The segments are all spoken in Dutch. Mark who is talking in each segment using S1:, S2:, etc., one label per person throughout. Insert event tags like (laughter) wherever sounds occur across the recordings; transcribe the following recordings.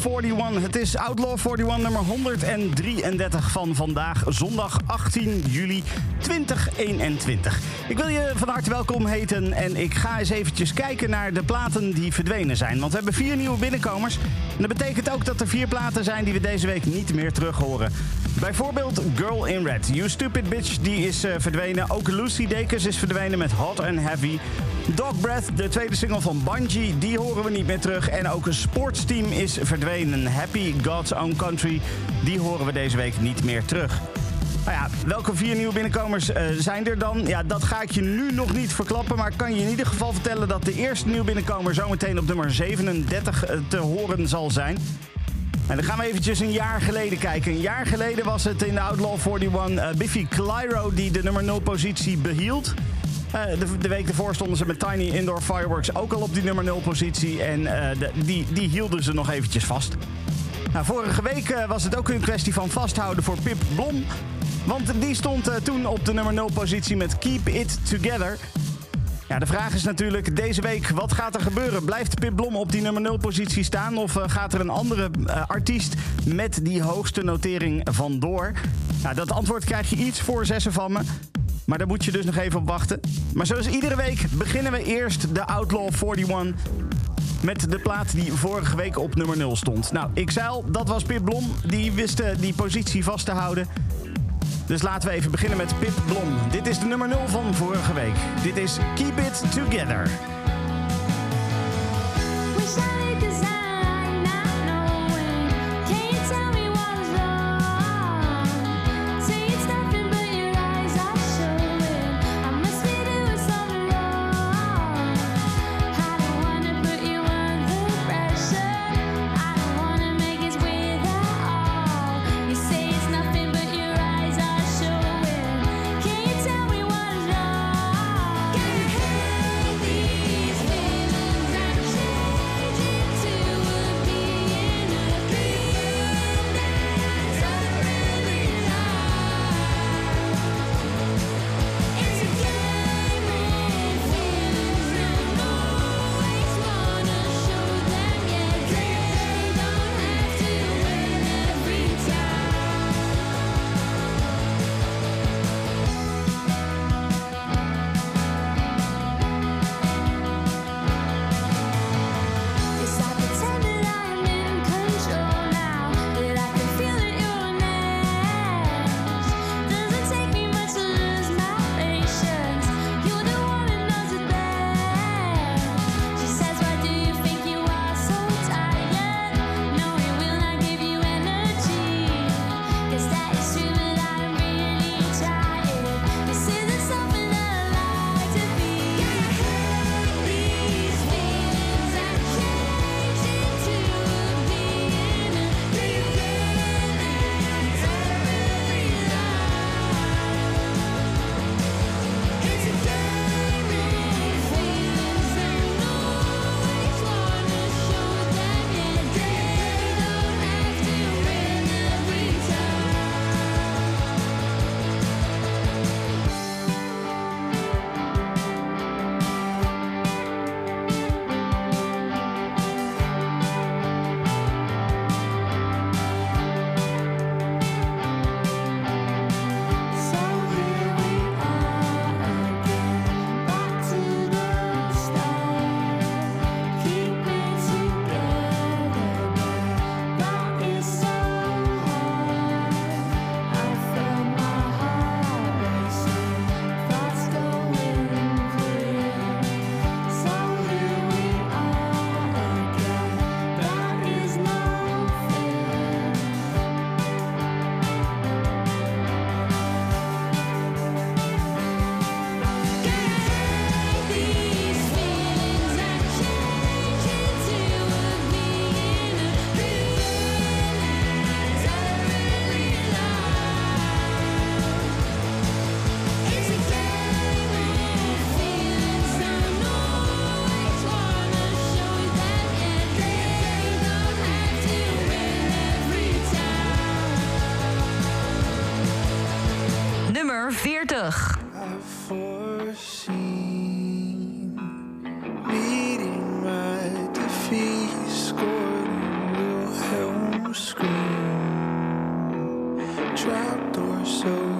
S1: 41.
S2: Het is Outlaw 41 nummer 133 van vandaag, zondag 18 juli 2021. Ik wil je van harte welkom heten en ik ga eens eventjes kijken naar de platen die verdwenen zijn. Want we hebben vier nieuwe binnenkomers. En dat betekent ook dat er vier platen zijn die we deze week niet meer terug horen. Bijvoorbeeld Girl in Red. You Stupid Bitch, die is uh, verdwenen. Ook Lucy Dekers is verdwenen met Hot and Heavy. Dog Breath, de tweede single van Bungie, die horen we niet meer terug. En ook een sportsteam is verdwenen. Happy God's Own Country, die horen we deze week niet meer terug. Nou ja, welke vier nieuwe binnenkomers uh, zijn er dan? Ja, dat ga ik je nu nog niet verklappen. Maar kan je in ieder geval vertellen dat de eerste nieuwe binnenkomer zometeen op nummer 37 uh, te horen zal zijn. En dan gaan we eventjes een jaar geleden kijken. Een jaar geleden was het in de Outlaw 41 uh, Biffy Clyro die de nummer 0 positie behield. Uh, de, de, week ervoor stonden ze met Tiny Indoor Fireworks ook al op die nummer 0 positie. En de, die, die hielden ze nog eventjes vast. Nou, vorige week was het ook een kwestie van vasthouden voor Pip Blom. Want die stond toen op de nummer 0 positie met Keep It Together. Ja, de vraag is natuurlijk deze week, wat gaat er gebeuren? Blijft Pip Blom op die nummer 0 positie staan? Of uh, gaat er een andere uh, artiest met die hoogste notering vandoor? Nou, dat antwoord krijg je iets voor zessen van me. Maar daar moet je dus nog even op wachten. Maar zoals iedere week beginnen we eerst de Outlaw 41 met de plaat die vorige week op nummer 0 stond. Nou, ik zei al, dat was Pip Blom. Die wist die positie vast te houden. Dus laten we even beginnen met Pip Blom. Dit is de nummer 0 van vorige week. Dit is Keep It Together.
S3: trapdoor so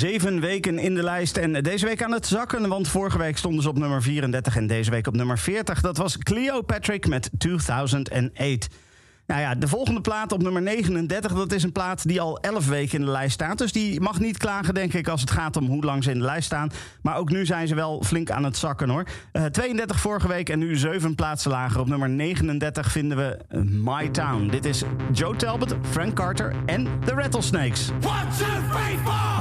S2: Zeven weken in de lijst en deze week aan het zakken. Want vorige week stonden ze op nummer 34 en deze week op nummer 40. Dat was Cleopatra met 2008. Nou ja, de volgende plaat op nummer 39, dat is een plaat die al 11 weken in de lijst staat. Dus die mag niet klagen, denk ik, als het gaat om hoe lang ze in de lijst staan. Maar ook nu zijn ze wel flink aan het zakken hoor. Uh, eh, 32 vorige week en nu 7 plaatsen lager. Op nummer 39 vinden we uh, My Town. Dit is Joe Talbot, Frank Carter en The Rattlesnakes. One, two, three!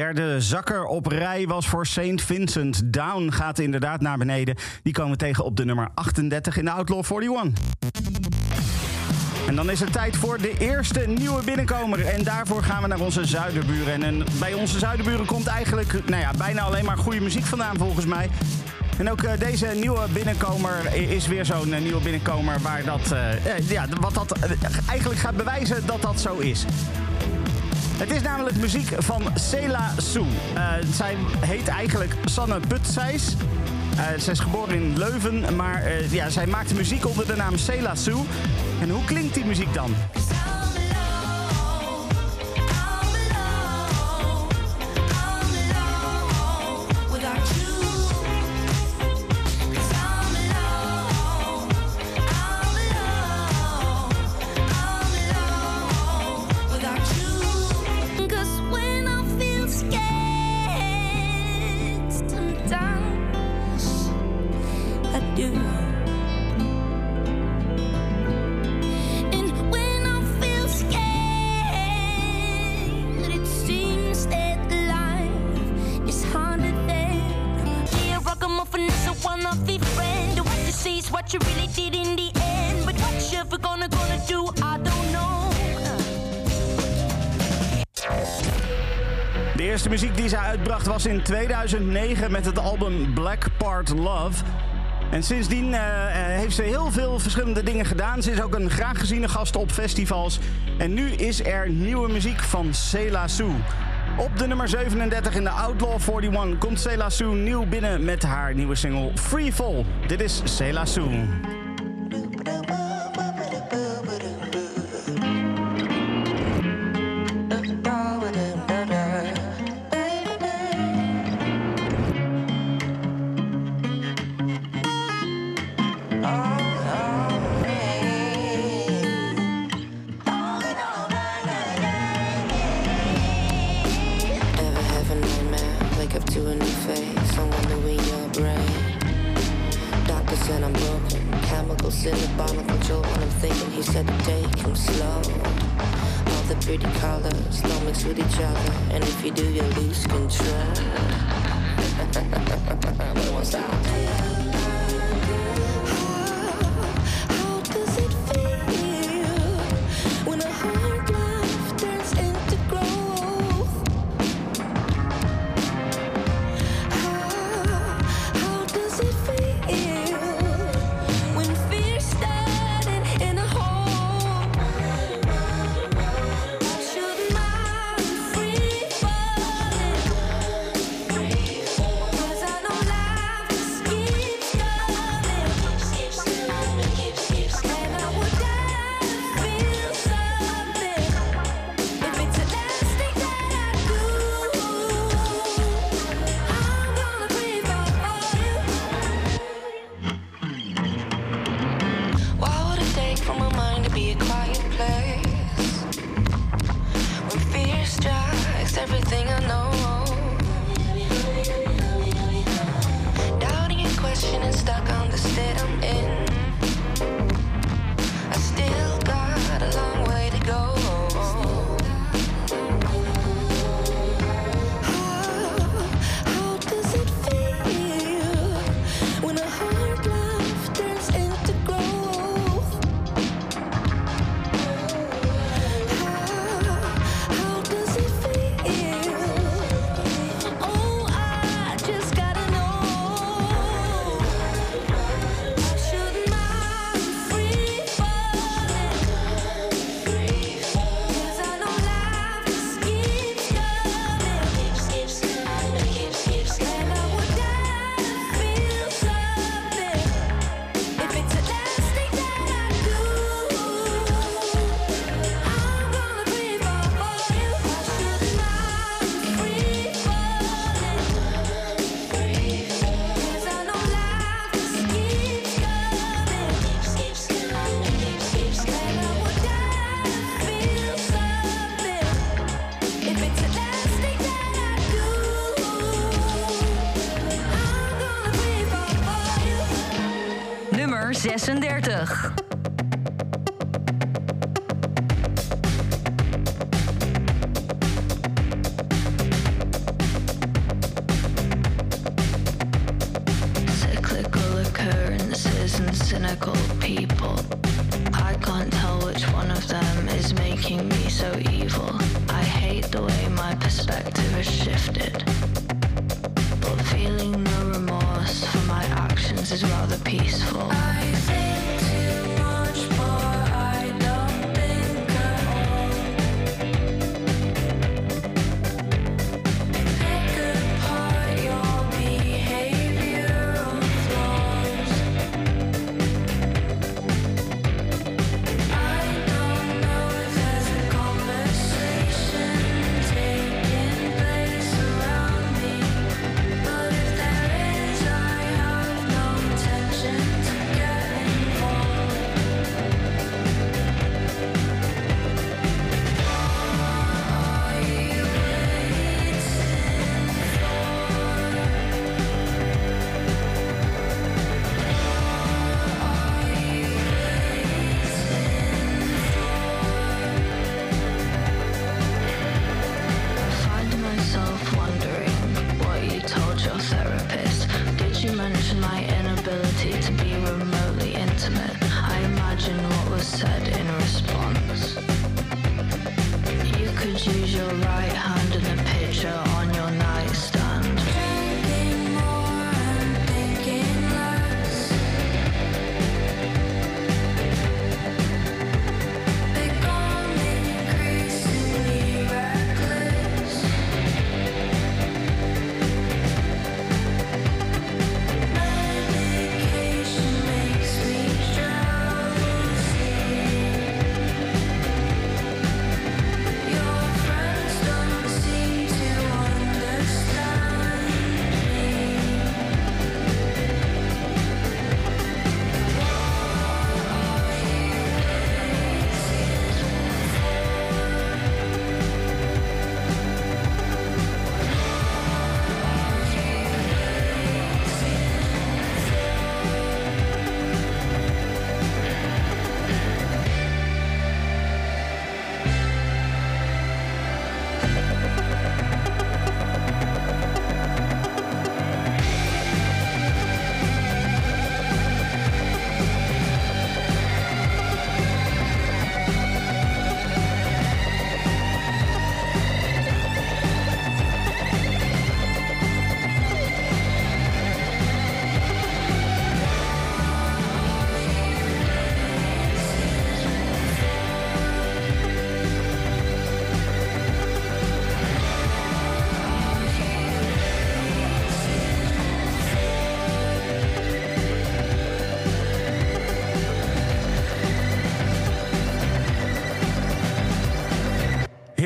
S2: Derde zakker op rij was voor St. Vincent. Down gaat inderdaad naar beneden. Die komen tegen op de nummer 38 in de Outlaw 41. En dan is het tijd voor de eerste nieuwe binnenkomer. En daarvoor gaan we naar onze zuiderburen. En bij onze zuiderburen komt eigenlijk nou ja, bijna alleen maar goede muziek vandaan volgens mij. En ook uh, deze nieuwe binnenkomer is weer zo'n uh, nieuwe binnenkomer waar dat, uh, ja, wat dat eigenlijk gaat bewijzen dat dat zo is. Het is namelijk muziek van Sela Sue. Uh, zij heet eigenlijk Sanne Putseis. Uh, zij is geboren in Leuven, maar uh, ja, zij maakt muziek onder de naam Sela Sue. En hoe klinkt die muziek dan? Was in 2009 met het album Black Part Love. En sindsdien uh, heeft ze heel veel verschillende dingen gedaan. Ze is ook een graag geziene gast op festivals. En nu is er nieuwe muziek van Sela Sue. Op de nummer 37 in de Outlaw 41 komt Sela Sue nieuw binnen met haar nieuwe single Free Fall. Dit is Sela Sue.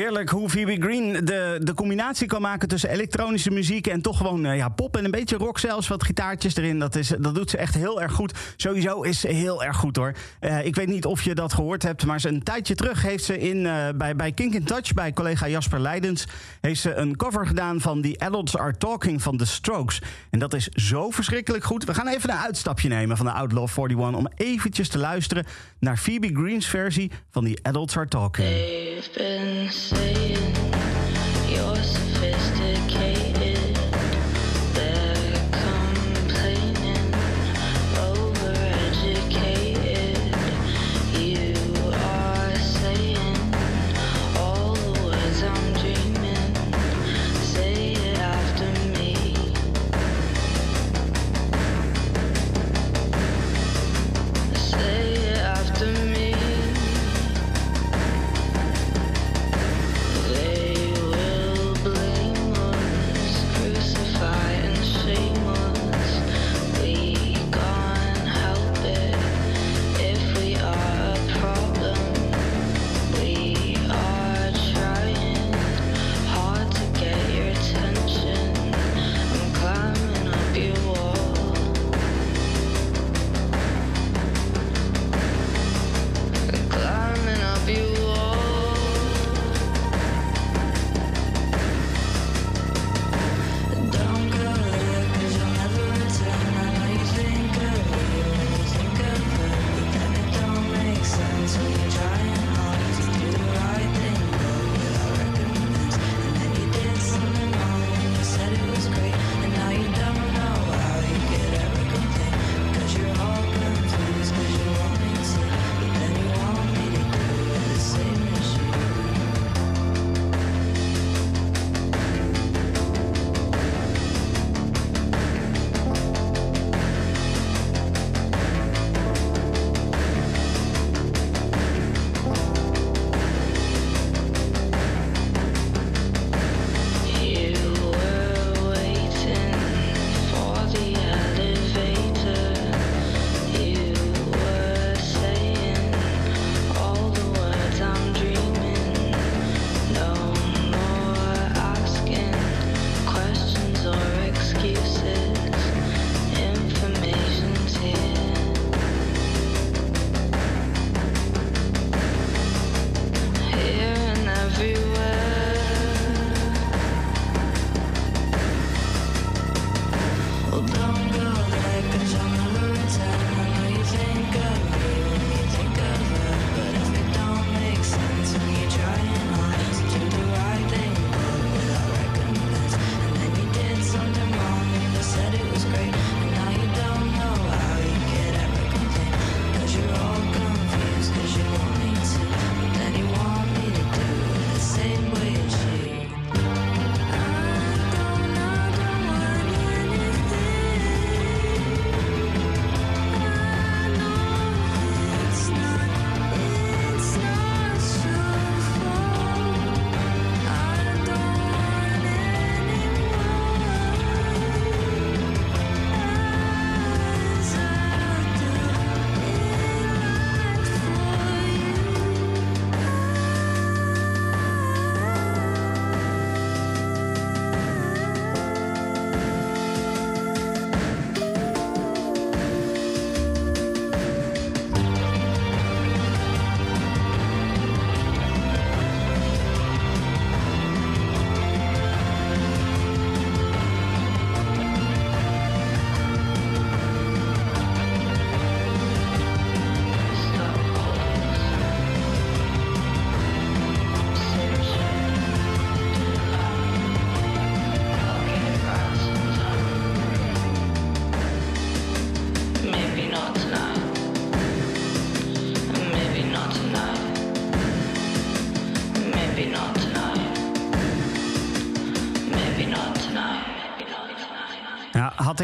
S4: Heerlijk hoe Phoebe Green de, de combinatie kan maken tussen elektronische muziek en toch gewoon ja, pop en een beetje rock zelfs. Wat gitaartjes erin. Dat, is, dat doet ze echt heel erg goed. Sowieso is ze heel erg goed hoor. ik weet niet of je dat gehoord hebt, maar ze een tijdje terug heeft ze in, bij, bij Kink in Touch, bij collega Jasper Leidens, heeft ze een cover gedaan van The Adults Are Talking van The Strokes. En dat is zo verschrikkelijk goed. We gaan even een uitstapje nemen van de Outlaw 41 om eventjes te luisteren naar Phoebe Green's versie van The Adults Are Talking. Had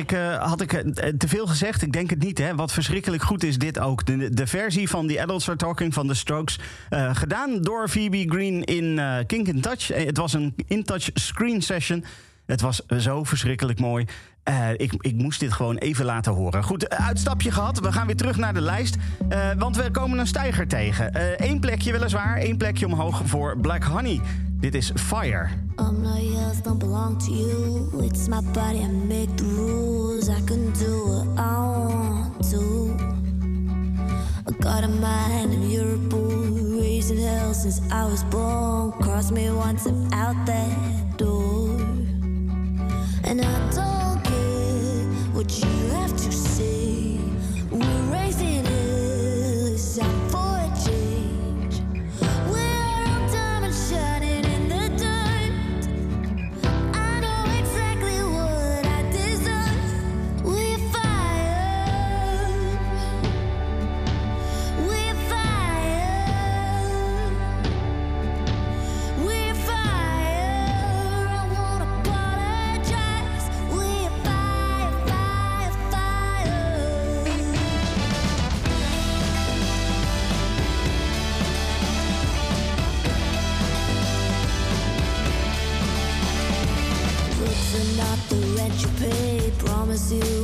S4: uh, had ik uh, te veel gezegd? Ik denk het niet. Hè? Wat verschrikkelijk goed is dit ook. De, versie van The Adults Are Talking van The Strokes. Uh, gedaan door Phoebe Green in Kink in Touch. Het was een in-touch screen session. Het was zo verschrikkelijk mooi. ik, ik moest dit gewoon even laten horen. Goed, uitstapje gehad. We gaan weer terug naar de lijst. want we komen een stijger tegen. Eén plekje weliswaar. één plekje omhoog voor Black Honey.
S2: Dit is Fire.
S5: I'm not yours, don't belong to you. It's my body, I make the rules. I can do what I want to. I got a mind, hell since I was born. Cross me once, I'm out that door. And I don't care what you do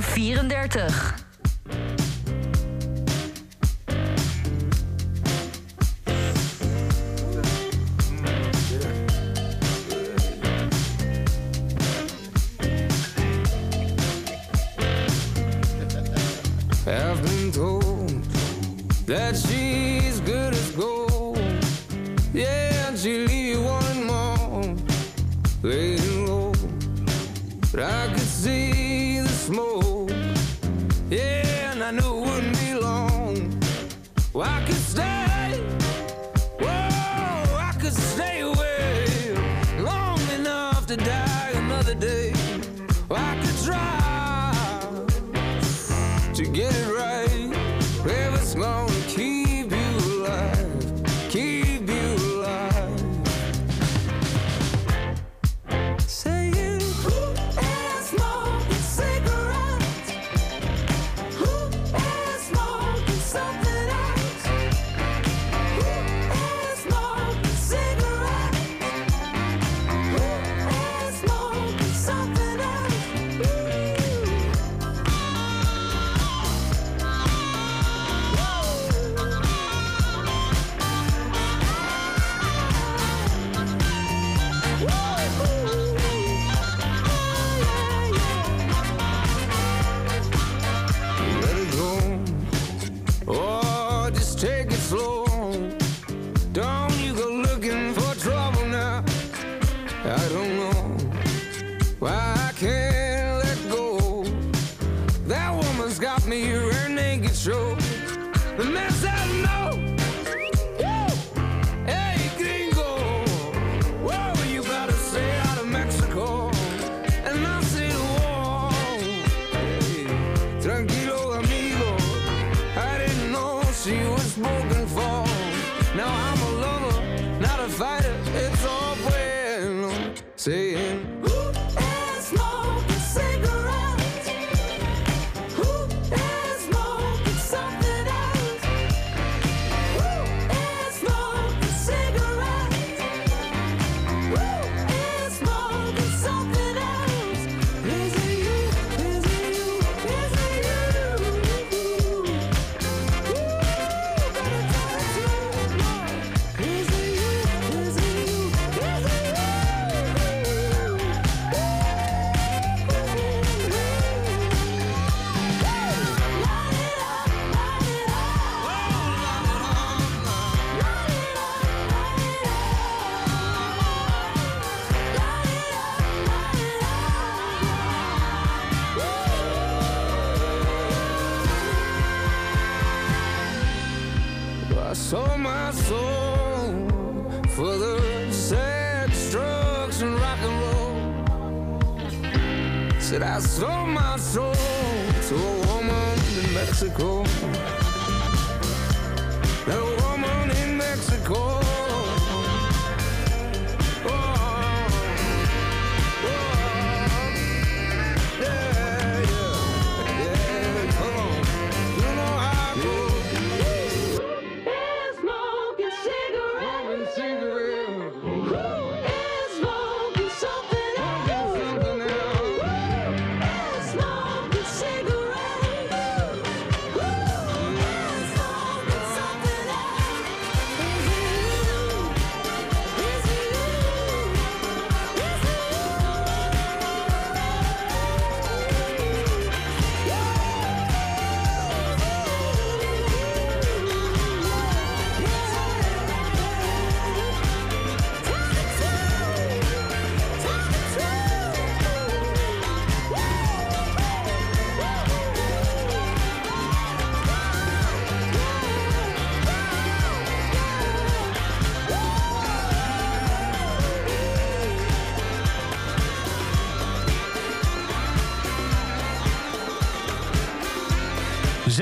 S6: 34.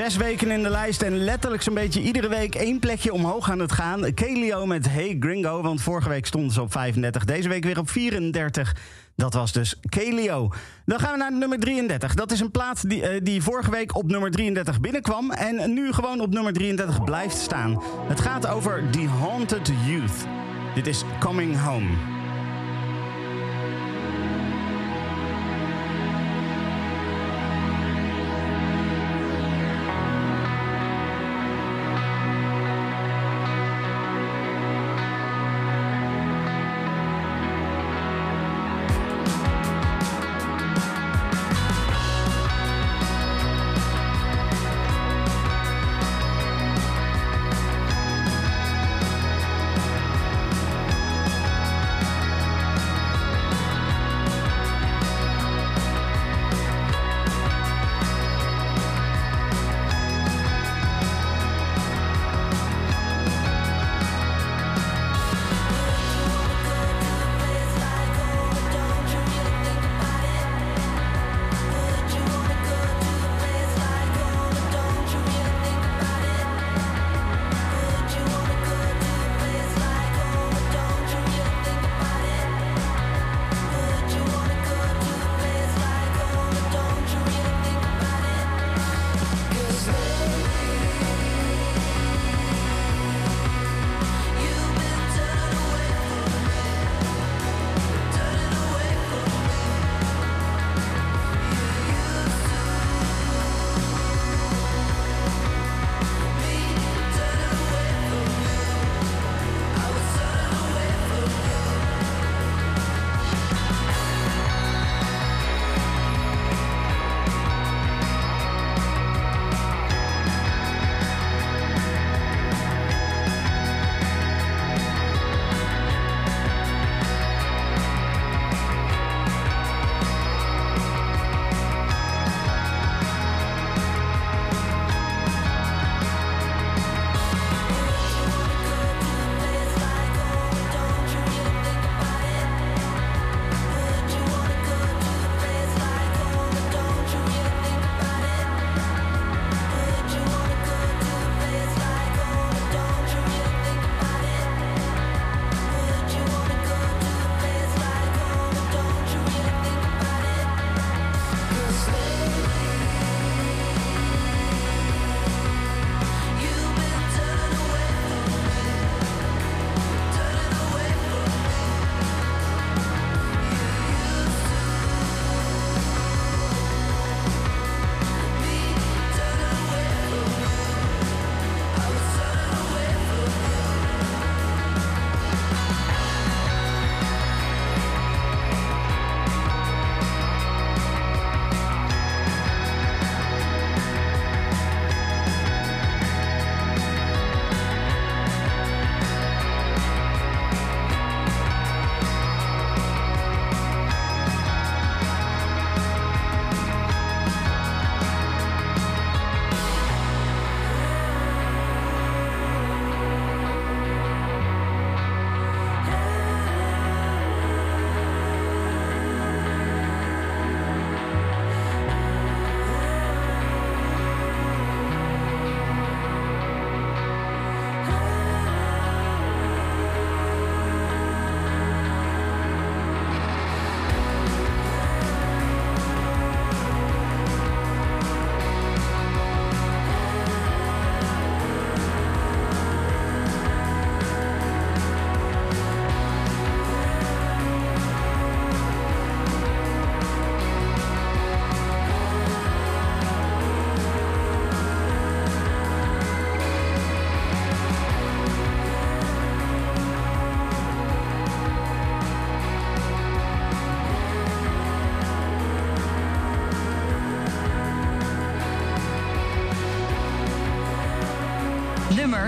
S2: Zes weken in de lijst en letterlijk zo'n beetje iedere week één plekje omhoog aan het gaan. Kelio met Hey Gringo, want vorige week stonden ze op 35. Deze week weer op 34. Dat was dus Kelio. Dan gaan we naar nummer 33. Dat is een plaat die, eh, die vorige week op nummer 33 binnenkwam... en nu gewoon op nummer 33 blijft staan. Het gaat over The Haunted Youth. Dit is Coming Home.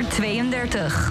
S7: 32.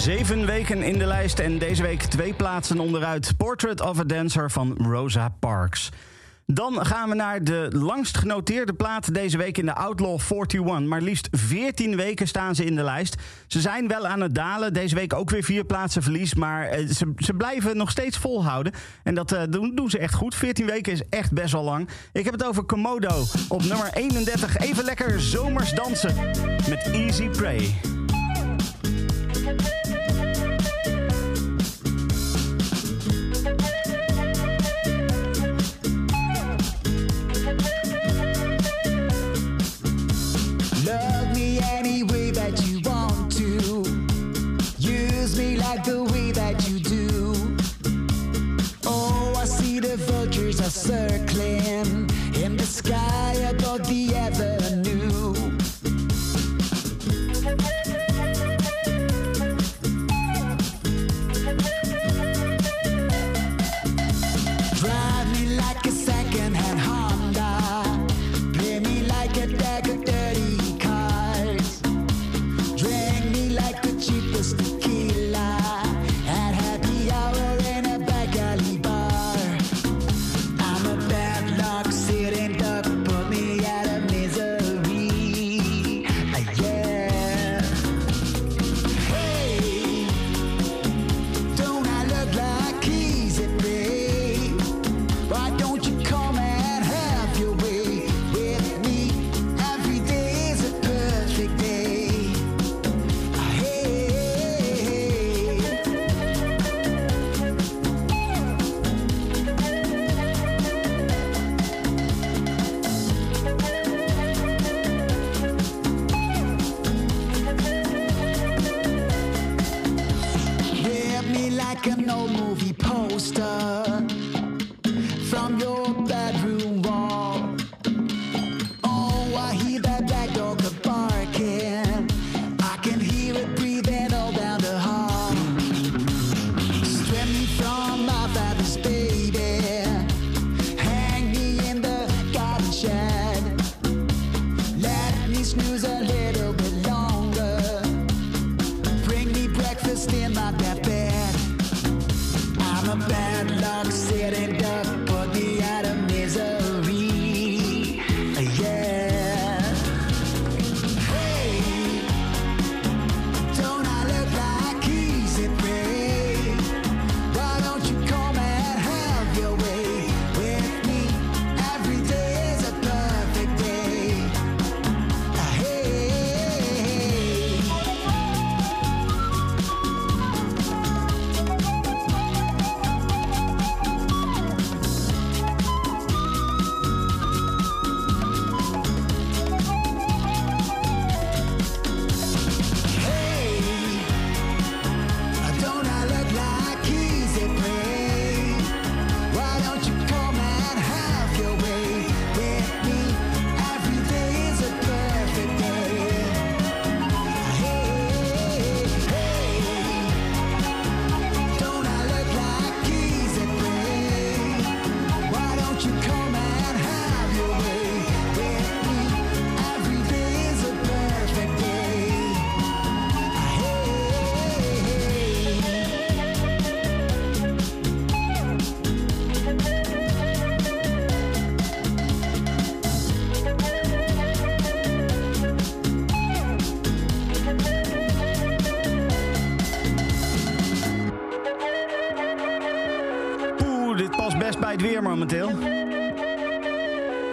S2: Zeven weken in de lijst en deze week twee plaatsen onderuit. Portrait of a Dancer van Rosa Parks. Dan gaan we naar de langst genoteerde plaat deze week in de Outlaw 41. Maar liefst 14 weken staan ze in de lijst. Ze zijn wel aan het dalen. Deze week ook weer vier plaatsen verlies. Maar eh, ze, ze blijven nog steeds volhouden. En dat eh, doen, doen, ze echt goed. 14 weken is echt best wel lang. Ik heb het over Komodo op nummer 31. Even lekker zomers dansen met Easy Prey.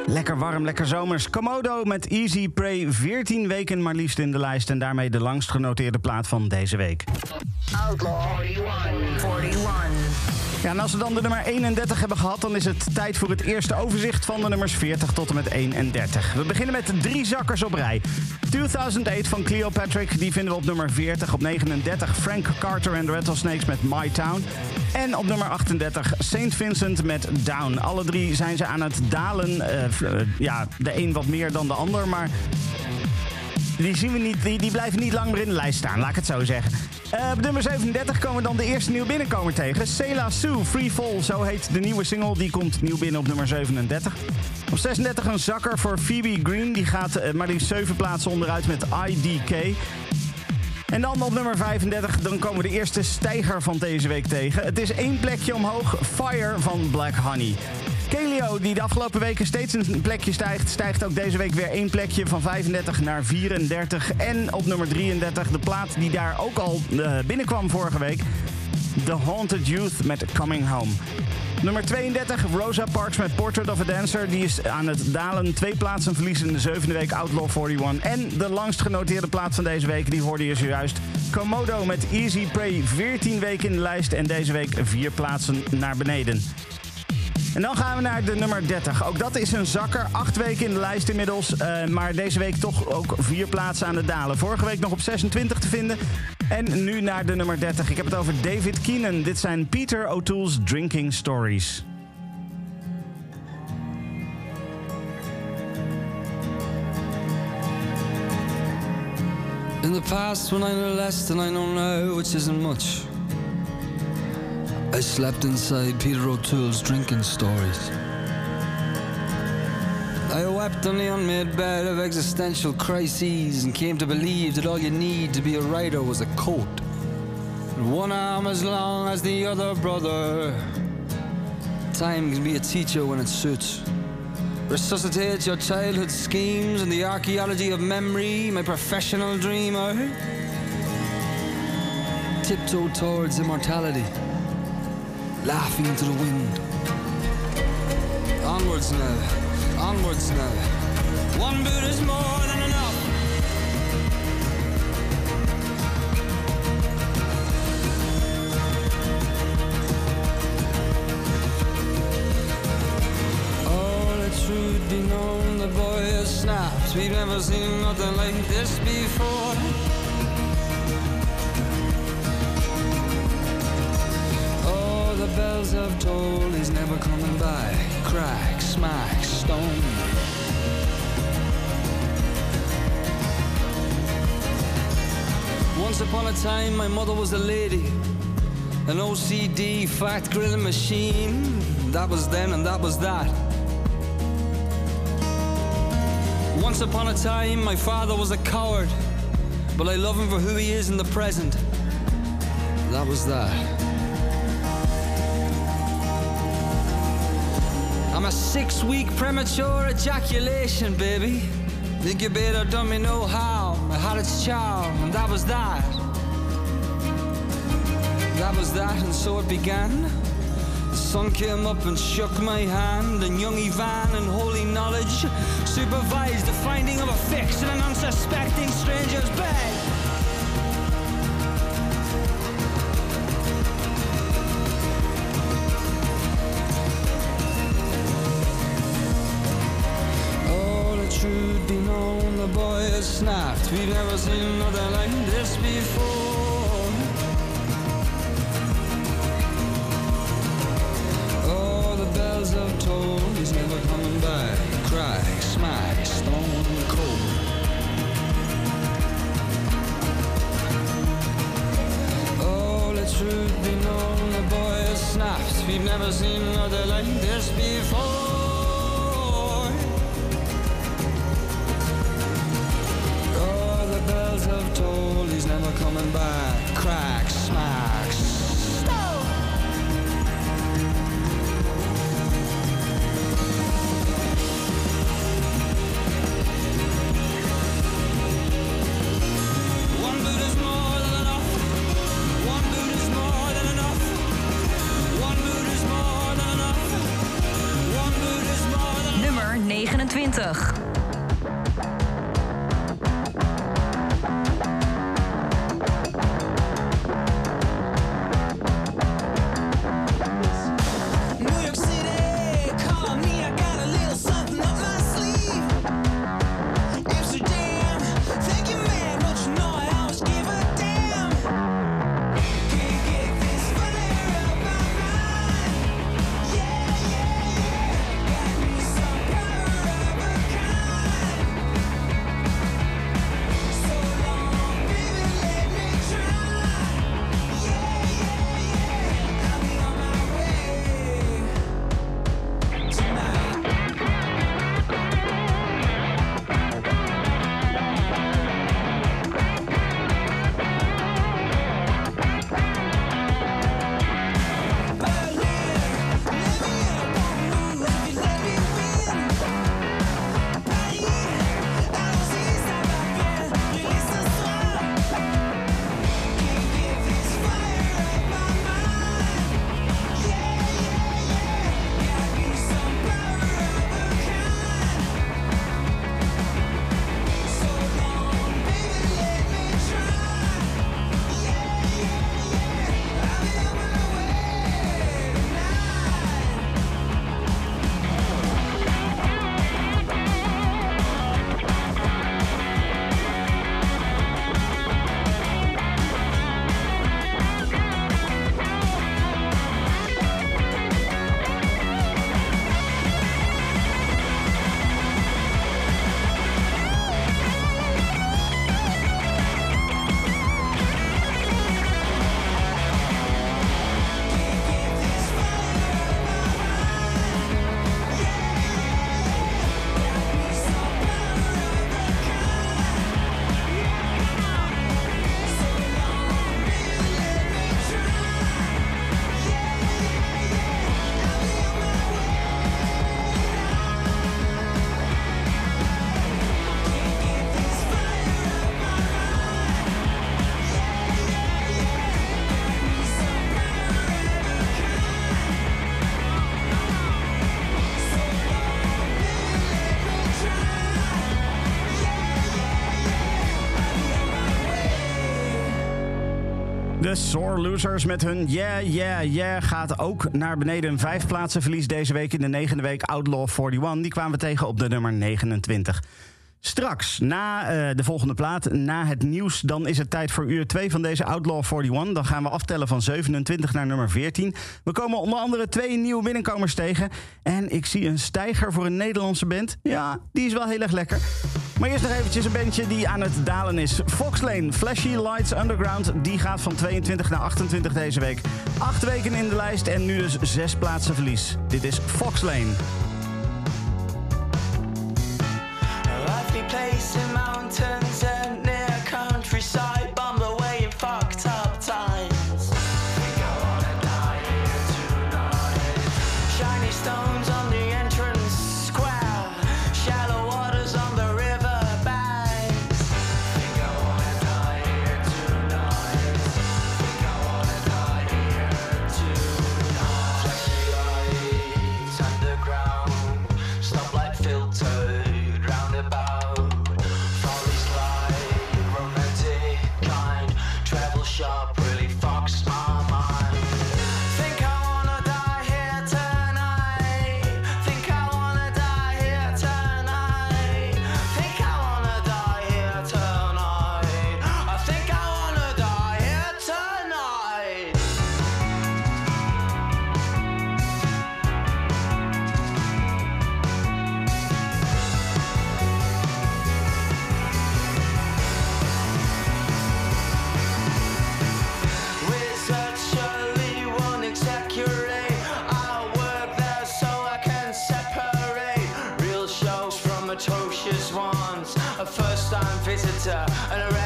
S2: Lekker warm, lekker zomers. Komodo met Easy Prey 14 weken maar liefst in de lijst... en daarmee de langst genoteerde plaat van deze week.
S7: Outlaw 41. 41.
S2: Ja, en als we dan de nummer 31 hebben gehad... dan is het tijd voor het eerste overzicht van de nummers 40 tot en met 31. We beginnen met drie zakkers op rij. 2008 van Cleopatrick, die vinden we op nummer 40. Op 39 Frank Carter en de Rattlesnakes met My Town. En op nummer 38 St. Vincent met Down. Alle drie zijn ze aan het dalen. Eh, eh, ja, de een wat meer dan de ander, maar... Die, zien we niet, die, die blijven niet lang meer in de lijst staan, laat ik het zo zeggen. Eh, op nummer 37 komen we dan de eerste nieuwe binnenkomer tegen. Sela Sue, Free Fall, zo heet de nieuwe single. Die komt nieuw binnen op nummer 37. Op 36 een zakker voor Phoebe Green. Die gaat maar liefst 7 plaatsen onderuit met IDK. En dan op nummer 35, dan komen we de eerste stijger van deze week tegen. Het is één plekje omhoog, Fire van Black Honey. Kelio, die de afgelopen weken steeds een plekje stijgt, stijgt ook deze week weer één plekje van 35 naar 34. En op nummer 33, de plaat die daar ook al eh, binnenkwam vorige week, The Haunted Youth met Coming Home. Nummer 32, Rosa Parks met Portrait of a Dancer. Die is aan het dalen. Twee plaatsen verliezen in de zevende week Outlaw 41. En de langst genoteerde plaat van deze week, die hoorde je zojuist. Komodo met Easy Prey. 14 weken in de lijst en deze week vier plaatsen naar beneden. En dan gaan we naar de nummer 30. Ook dat is een zakker. Acht weken in de lijst inmiddels. Eh, maar deze week toch ook vier plaatsen aan de dalen. Vorige week nog op 26 te vinden. En nu naar de nummer 30. Ik heb het over David Keenan. Dit zijn Peter O'Toole's Drinking Stories.
S6: In the past when I know less than I know now, which isn't much. I slept inside Peter O'Toole's drinking stories. I wept on the unmade bed of existential crises and came to believe that all you need to be a writer was a coat. And one arm as long as the other brother. Time can be a teacher when it suits. Resuscitate your childhood schemes and the archaeology of memory, my professional dreamer. Tiptoe towards immortality, laughing into the wind. Onwards now, onwards now. One boot is more than enough. All the truth be known, the boy has snapped. We've never seen nothing like this before. Bells have tolled, he's never coming by. Crack, smack, stone. Once upon a time, my mother was a lady. An OCD fat grilling machine. That was then and that was that. Once upon a time, my father was a coward. But I love him for who he is in the present. That was that. I'm a six week premature ejaculation, baby. Think you Incubator done me no harm. I had its charm, and that was that. That was that, and so it began. The sun came up and shook my hand, and young Ivan and holy knowledge supervised the finding of a fix in an unsuspecting stranger's bed. We've never seen nothing like this before.
S2: Sore Losers met hun Yeah, Yeah, Yeah gaat ook naar beneden. Vijf plaatsen verlies deze week in de negende week Outlaw 41. Die kwamen we tegen op de nummer 29. Straks, na eh, de volgende plaat, na het nieuws... dan is het tijd voor uur 2 van deze Outlaw 41. Dan gaan we aftellen van 27 naar nummer 14. We komen onder andere twee nieuwe binnenkomers tegen. En ik zie een stijger voor een Nederlandse band. Ja, die is wel heel erg lekker. Maar eerst nog eventjes een bandje die aan het dalen is. Fox Lane, Flashy Lights Underground. Die gaat van 22 naar 28 deze week. Acht weken in de lijst en nu dus zes plaatsen verlies. Dit is Fox Lane.
S8: Time visitor and a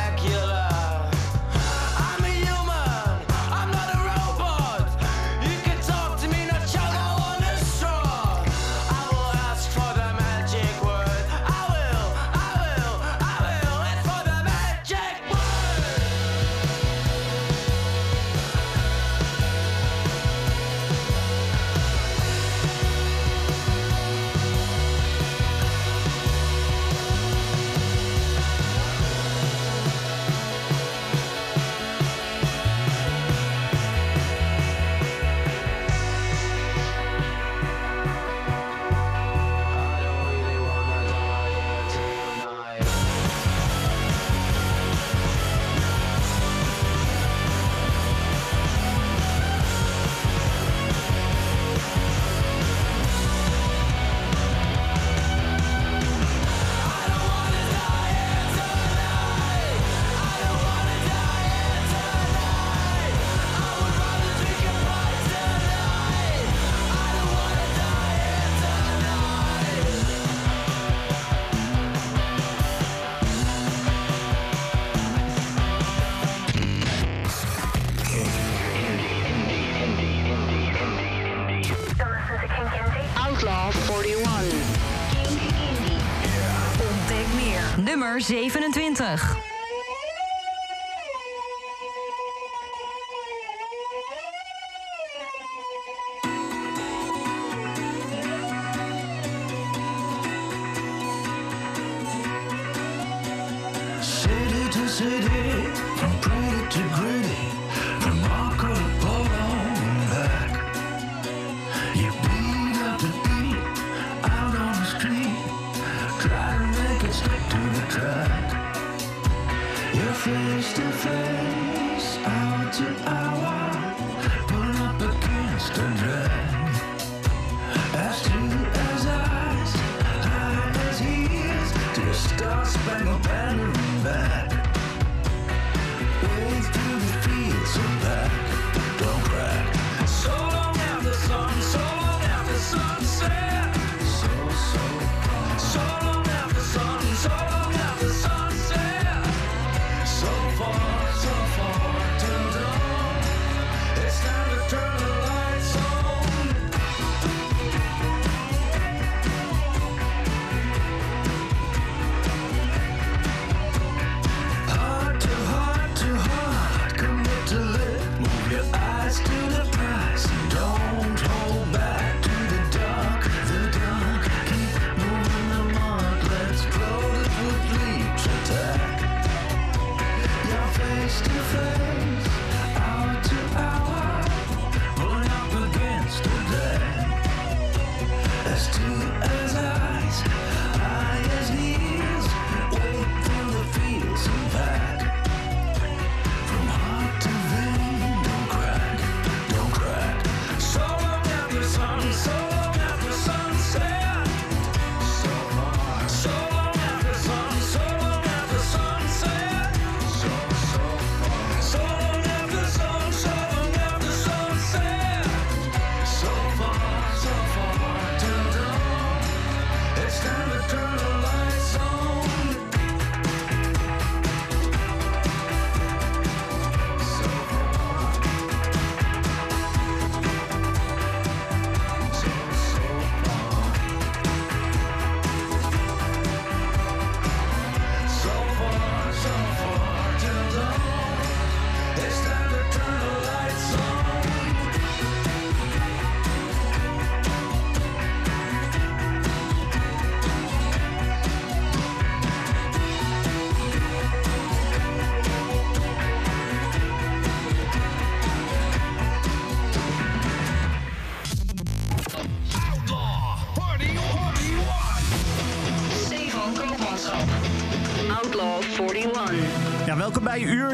S9: Nummer 27.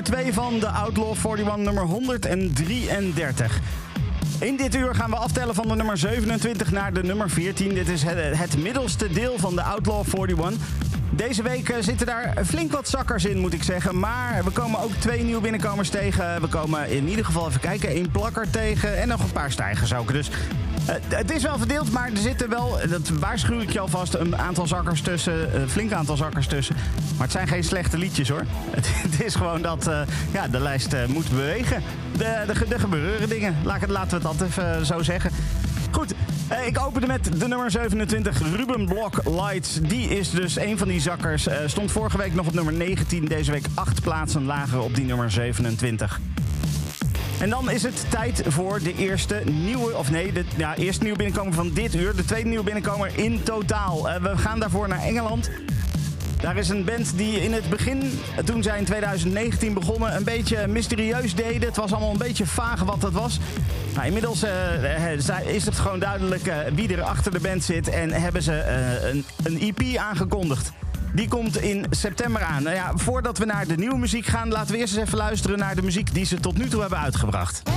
S2: 2 van de Outlaw 41 nummer 133. In dit uur gaan we aftellen van de nummer 27 naar de nummer 14. Dit is het, middelste deel van de Outlaw 41. Deze week eh, zitten daar flink wat zakkers in, moet ik zeggen. Maar we komen ook twee nieuwe binnenkomers tegen. We komen in ieder geval even kijken. één plakker tegen en nog een paar stijgers ook. Dus eh, het is wel verdeeld, maar er zitten wel, dat waarschuw ik je alvast, een aantal zakkers tussen. Een flink aantal zakkers tussen. Maar het zijn geen slechte liedjes hoor. (laughs) Het, is gewoon dat eh, ja, de lijst eh, moet bewegen. De, de, de gebeuren dingen. Laat, laten we het altijd even zo zeggen. Goed, eh, ik opende met de nummer 27, Ruben Blok Lights. Die is dus een van die zakkers. Eh, stond vorige week nog op nummer 19. Deze week acht plaatsen lager op die nummer 27. En dan is het tijd voor de eerste nieuwe, of nee, de ja, eerste nieuwe binnenkomer van dit uur. De tweede nieuwe binnenkomer in totaal. Eh, we gaan daarvoor naar Engeland. Daar is een band die in het begin, toen zij in 2019 begonnen, een beetje mysterieus deden. Het was allemaal een beetje vaag wat dat was. Nou, inmiddels eh, eh, is het gewoon duidelijk eh, wie er achter de band zit. En hebben ze een, een EP aangekondigd. Die komt in september aan. Nou ja, voordat we naar de nieuwe muziek gaan, laten we eerst eens even luisteren naar de muziek die ze tot nu toe hebben uitgebracht.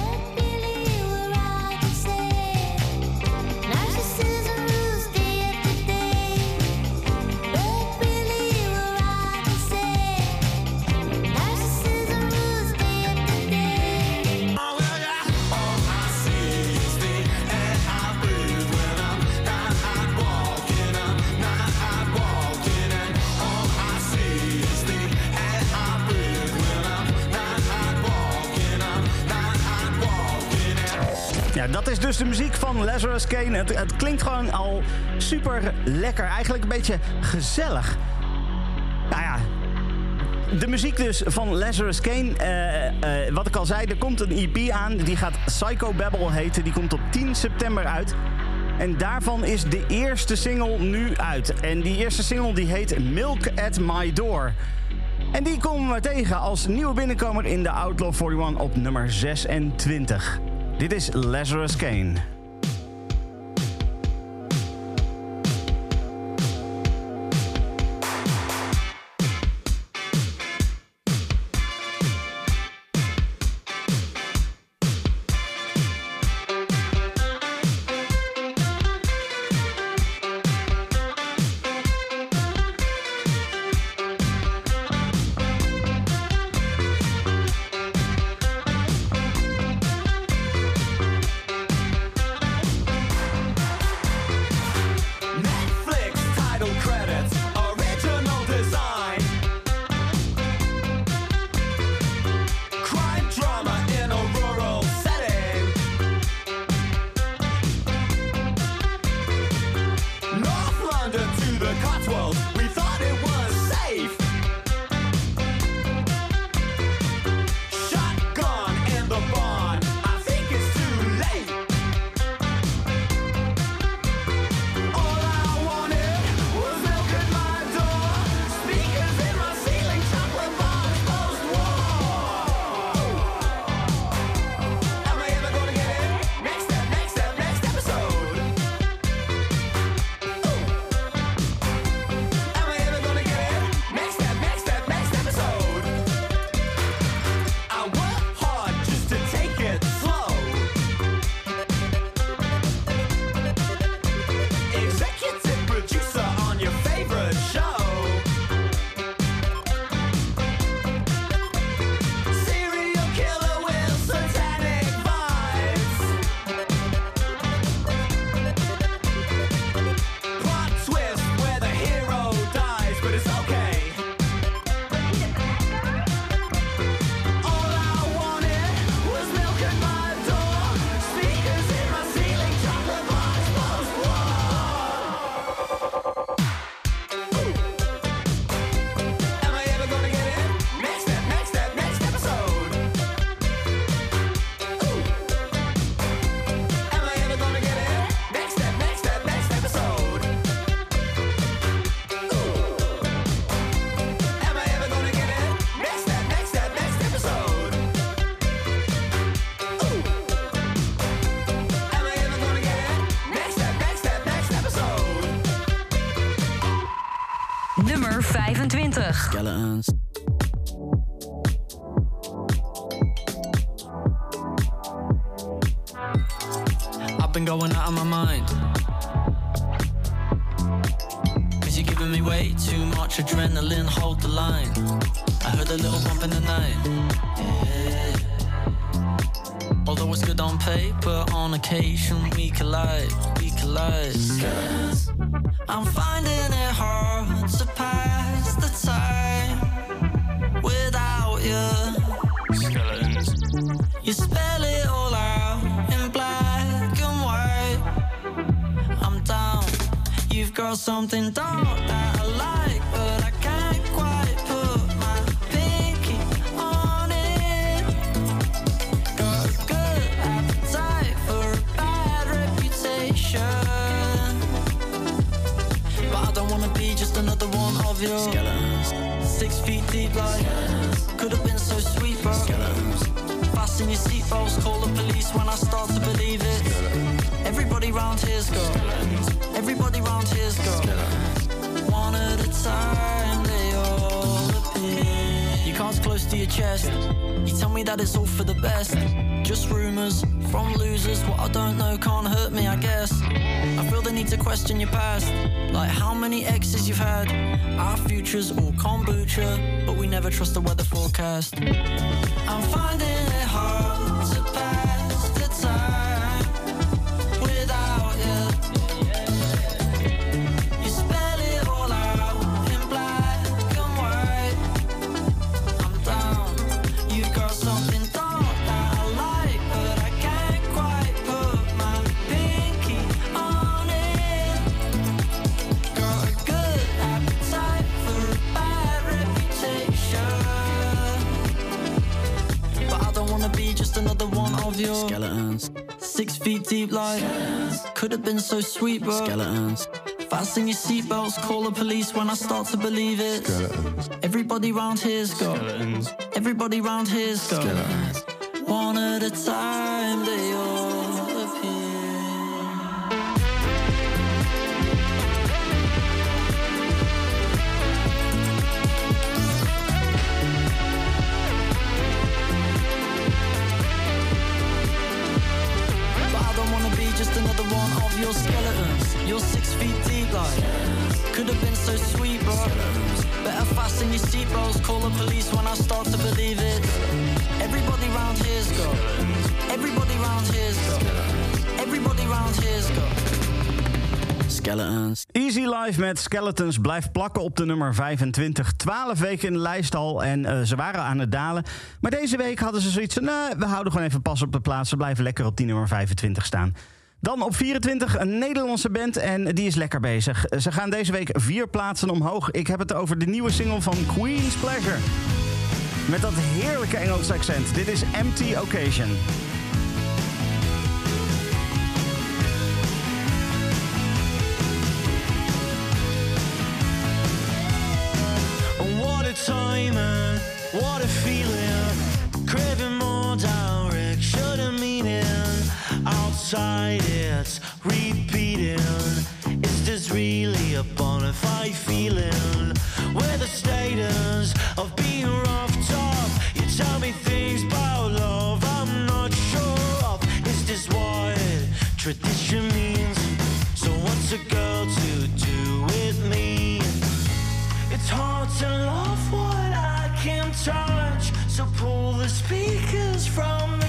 S2: Lazarus Kane. Het, klinkt gewoon al super lekker. Eigenlijk een beetje gezellig. Nou ja, de muziek dus van Lazarus Kane. eh, eh, wat ik al zei, er komt een EP aan. Die gaat Psycho Babble heten. Die komt op 10 september uit. En daarvan is de eerste single nu uit. En die eerste single die heet Milk at My Door. En die komen we tegen als nieuwe binnenkomer in de Outlaw 41 op nummer 26. Dit is Lazarus Kane.
S10: Something Like how many exes you've had. Our future's all kombucha, but we never trust the weather forecast. So sweet, bro. Skeletons. Fasten your seatbelts, call the police when I start to believe it. Skeletons. Everybody round here's got skeletons. Everybody round here's got skeletons. One at a time, they just another one of your skeletons. You're six feet deep, like could have been so sweet, bro. Better fasten your seatbelts, call the police when I start to believe it. Everybody round here's got. Everybody round here's got. Everybody round here's got.
S1: Skeletons. Easy Life met Skeletons blijft plakken op de nummer 25. 12 weken in de lijst al en eh, ze waren aan het dalen. Maar deze week hadden ze zoiets van... "Nee, we houden gewoon even pas op de plaats. Ze blijven lekker op die nummer 25 staan. Dan op 24 een Nederlandse band en die is lekker bezig. Ze gaan deze week vier plaatsen omhoog. Ik heb het over de nieuwe single van Queen's Pleasure. Met dat heerlijke Engelse accent. Dit is Empty Occasion.
S11: What a time and what a Outside it's repeating. Is this really a bona fide feeling? Where the status of being roughed up. You tell me things about love I'm not sure of. Is this what tradition means? So what's a girl to do with me? It's hard to love what I can't touch. So pull the speakers from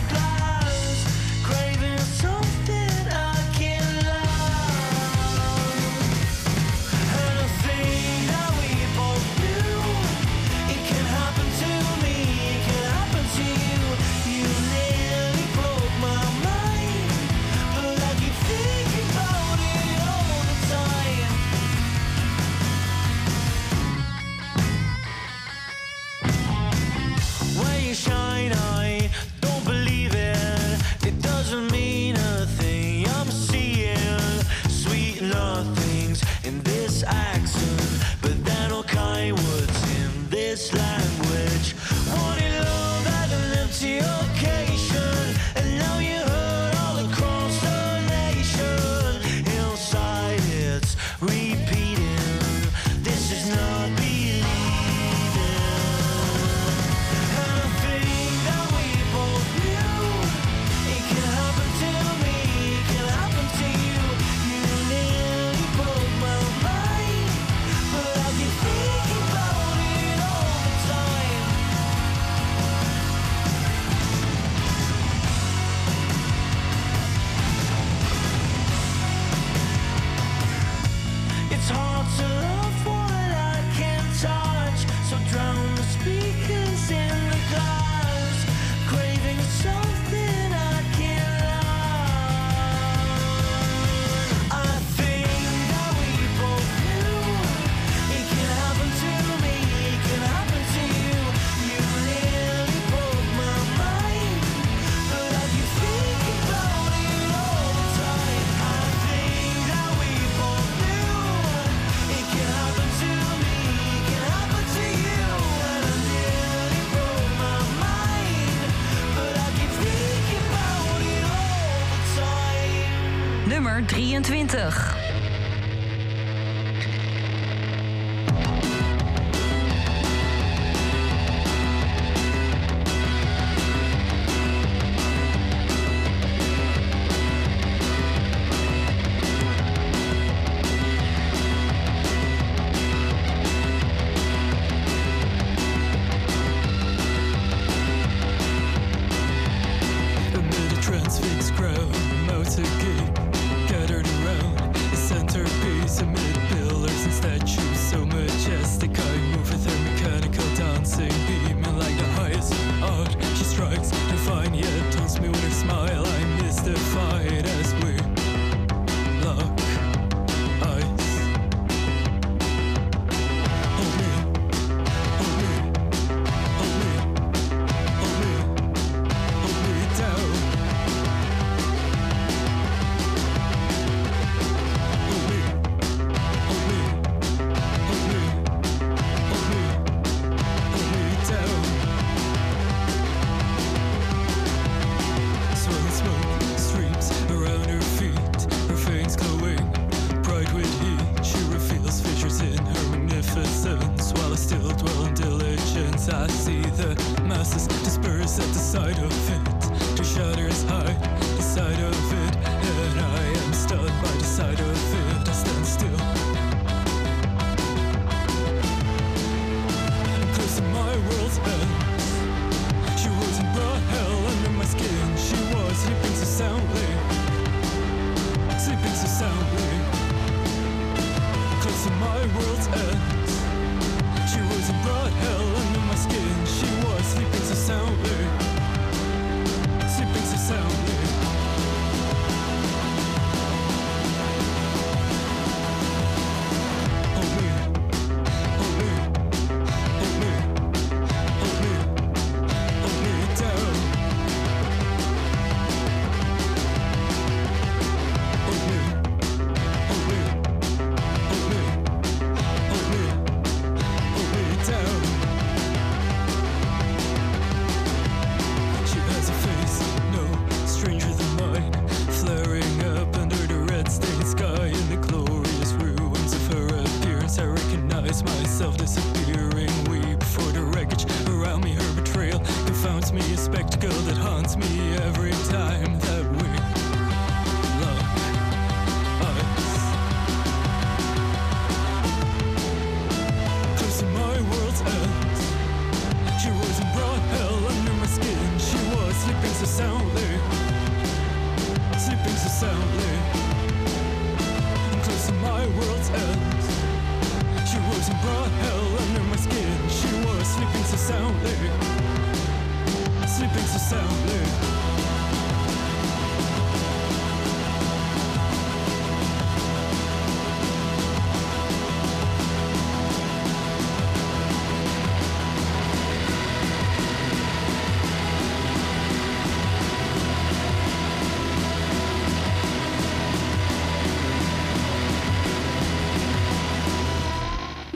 S12: 20.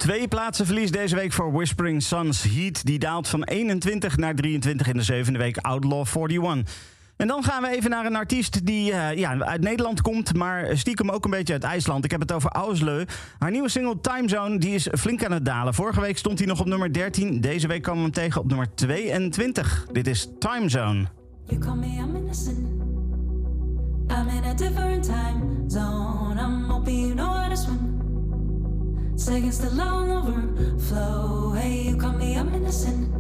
S2: Twee plaatsen verlies deze week voor Whispering Suns Heat. Die daalt van 21 naar 23 in de zevende week Outlaw 41. En dan gaan we even naar een artiest die eh, ja, uit Nederland komt, maar stiekem ook een beetje uit IJsland. Ik heb het over Ausleu. Haar nieuwe single Time Zone die is flink aan het dalen. Vorige week stond hij nog op nummer 13. Deze week komen we hem tegen op nummer 22. Dit is Time Zone.
S13: You call me I'm innocent. I'm in a different time zone. I'm hoping you know to. seconds till I'm overflow. Hey, you call me, I'm innocent.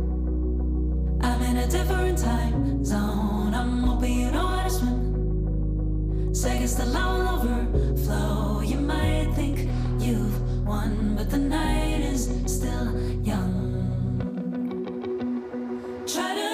S13: I'm in a different time zone. I'm hoping you know how to swim. Seconds till I'm overflow. You might think you've won, but the night is still young. Try to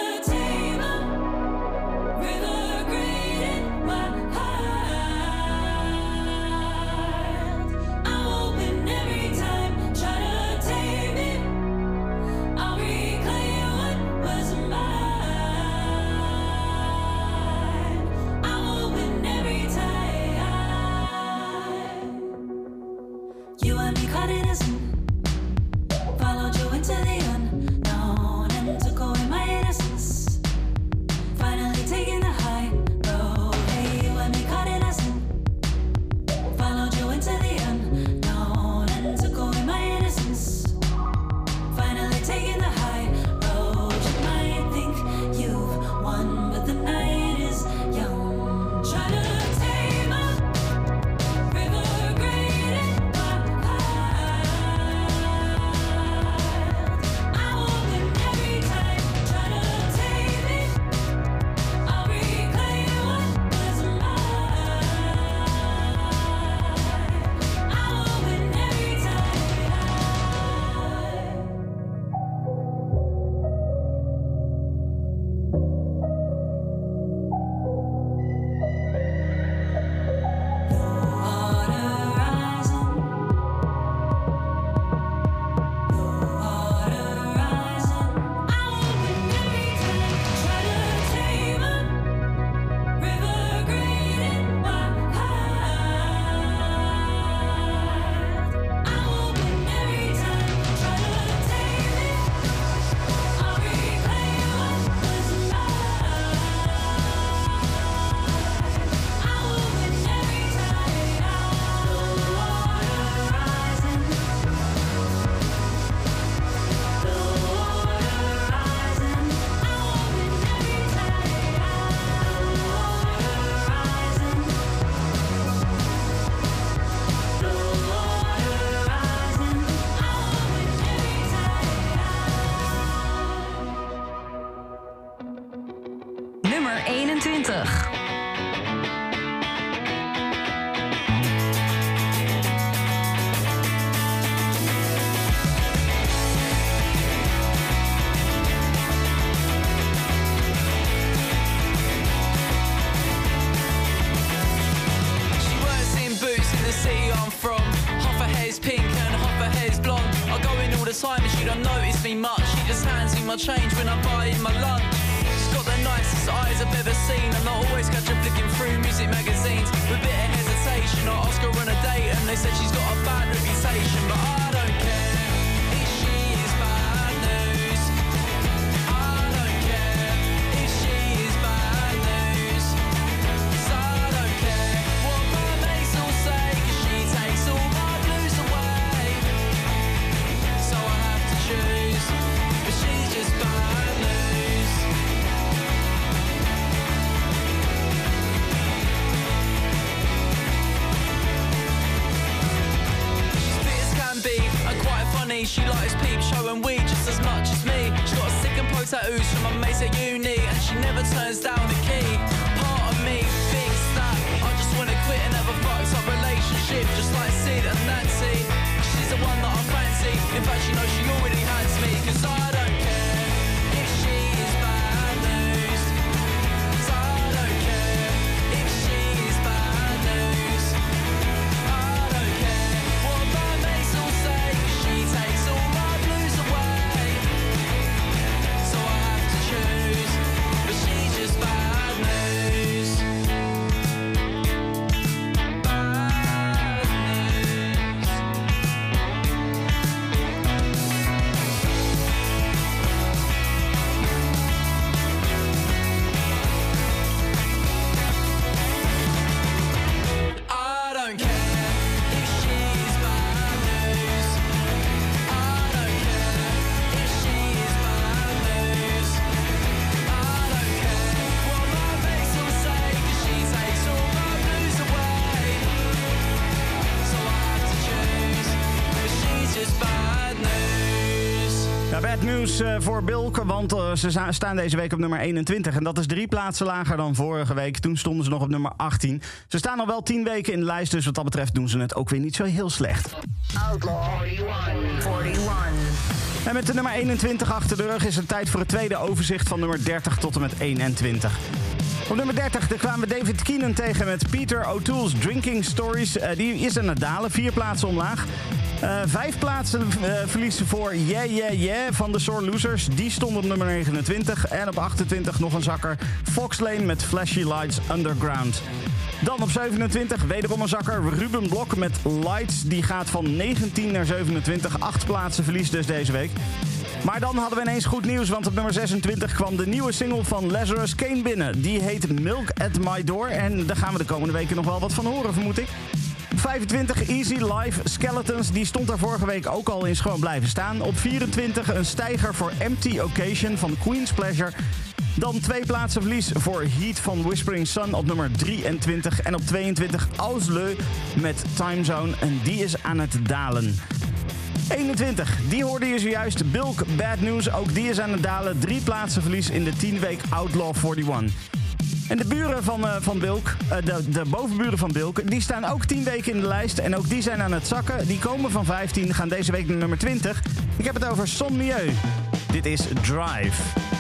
S10: tattoos from my mates at uni, and she never turns down. the
S2: nieuws eh, voor Bilke, want eh, ze staan deze week op nummer 21. En dat is drie plaatsen lager dan vorige week. Toen stonden ze nog op nummer 18. Ze staan al wel 10 weken in de lijst, dus wat dat betreft doen ze het ook weer niet zo heel slecht.
S7: Outlaw 41. 41.
S2: En met de nummer 21 achter de rug is het tijd voor het tweede overzicht van nummer 30 tot en met 21. Op nummer 30 daar kwamen David Keenan tegen met Peter O'Toole's Drinking Stories. Eh, die is aan het dalen, vier plaatsen omlaag. Eh, vijf plaatsen eh, verliezen voor Yeah Yeah Yeah van de Sore Losers. Die stond op nummer 29. En op 28 nog een zakker. Fox Lane met Flashy Lights Underground. Dan op 27, wederom een zakker, Ruben Blok met Lights. Die gaat van 19 naar 27. Acht plaatsen verlies dus deze week. Maar dan hadden we ineens goed nieuws, want op nummer 26 kwam de nieuwe single van Lazarus Kane binnen. Die heet Milk at My Door en daar gaan we de komende weken nog wel wat van horen, vermoed ik. 25 Easy Life Skeletons, die stond daar vorige week ook al in gewoon blijven staan. Op 24 een stijger voor Empty Occasion van Queen's Pleasure. Dan twee plaatsen verlies voor Heat van Whispering Sun op nummer 23. En op 22 Ausleu met Time Zone en die is aan het dalen. 21, die hoorde je zojuist. Bilk Bad News, ook die is aan het dalen. Drie plaatsen verlies in de 10 week Outlaw 41. En de buren van, eh, van Bilk, eh, de, de bovenburen van Bilk, die staan ook 10 weken in de lijst. En ook die zijn aan het zakken. Die komen van 15, gaan deze week naar nummer 20. Ik heb het over Son Mieu. Dit is Drive.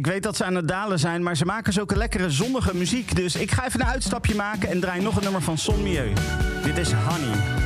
S2: Ik weet dat ze aan het dalen zijn, maar ze maken zulke lekkere zonnige muziek. Dus ik ga even een uitstapje maken en draai nog een nummer van Son. Dit is Honey.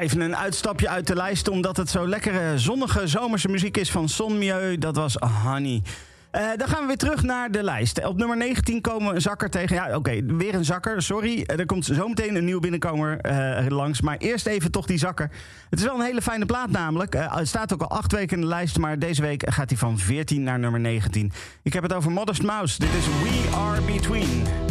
S2: Even een uitstapje uit de lijst omdat het zo lekkere zonnige zomerse muziek is van Son Mieu. Dat was Honey. Eh, dan gaan we weer terug naar de lijst. Op nummer 19 komen we een zakker tegen. Ja, oké, weer een zakker. Sorry. Eh, Er komt zometeen een nieuw binnenkomer eh, langs. Maar eerst even toch die zakker. Het is wel een hele fijne plaat namelijk. Eh, het staat ook al acht weken in de lijst. Maar deze week gaat hij van 14 naar nummer 19. Ik heb het over Modest Mouse. Dit is We Are Between.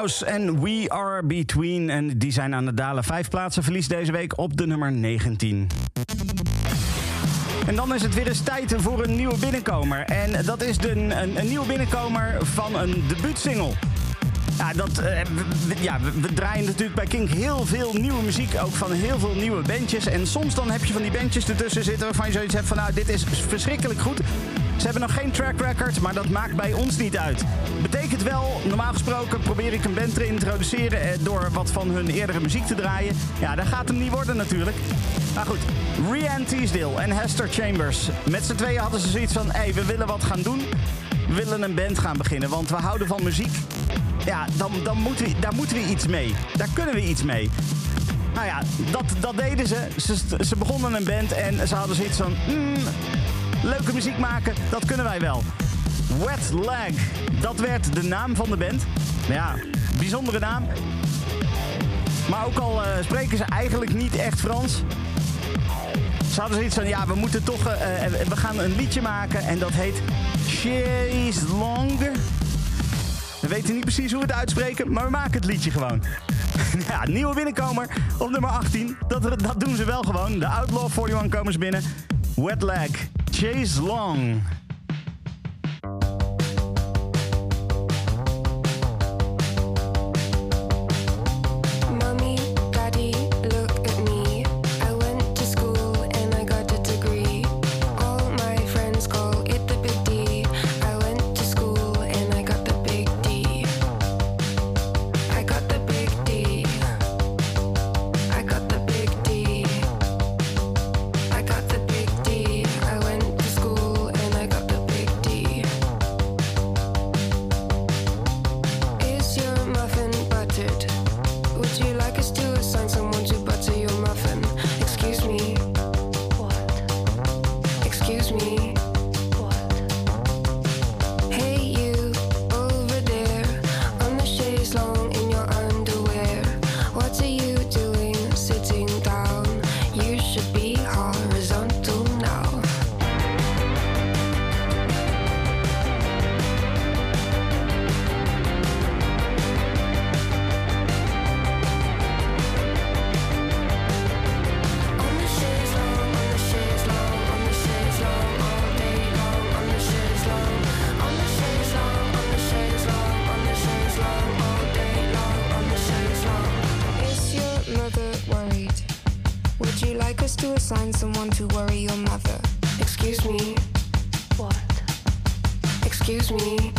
S2: En We Are Between. En die zijn aan het dalen. Vijf plaatsen verlies deze week op de nummer 19. En dan is het weer eens tijd voor een nieuwe binnenkomer. En dat is de, een, een nieuwe binnenkomer van een debuutsingle. Ja, dat, eh, we, ja we draaien natuurlijk bij Kink heel veel nieuwe muziek. Ook van heel veel nieuwe bandjes. En soms dan heb je van die bandjes ertussen zitten... waarvan je zoiets hebt van, nou, dit is verschrikkelijk goed. Ze hebben nog geen track record, maar dat maakt bij ons niet uit. Betekent wel, normaal gesproken probeer ik een band te introduceren... eh, door wat van hun eerdere muziek te draaien. Ja, dat gaat hem niet worden natuurlijk. Maar goed, Rianne Teasdale en Hester Chambers. Met z'n tweeën hadden ze zoiets van... hé, hey, we willen wat gaan doen. We willen een band gaan beginnen, want we houden van muziek. Ja, dan, dan moeten we, daar moeten we iets mee. Daar kunnen we iets mee. Nou ja, dat, dat deden ze. ze. Ze begonnen een band en ze hadden zoiets van... "Hmm, leuke muziek maken, dat kunnen wij wel. Wet Leg, dat werd de naam van de band. Ja, bijzondere naam. Maar ook al eh, spreken ze eigenlijk niet echt Frans... Ze hadden zoiets van, ja, we moeten toch... eh, we gaan een liedje maken en dat heet... Chase Long. We weten niet precies hoe we het uitspreken, maar we maken het liedje gewoon. (laughs) ja, nieuwe binnenkomer op nummer 18. Dat, dat doen ze wel gewoon. De Outlaw 41 komen ze binnen. Wet Leg, Chase Long.
S3: assign someone to worry your mother. Excuse me. What? Excuse me.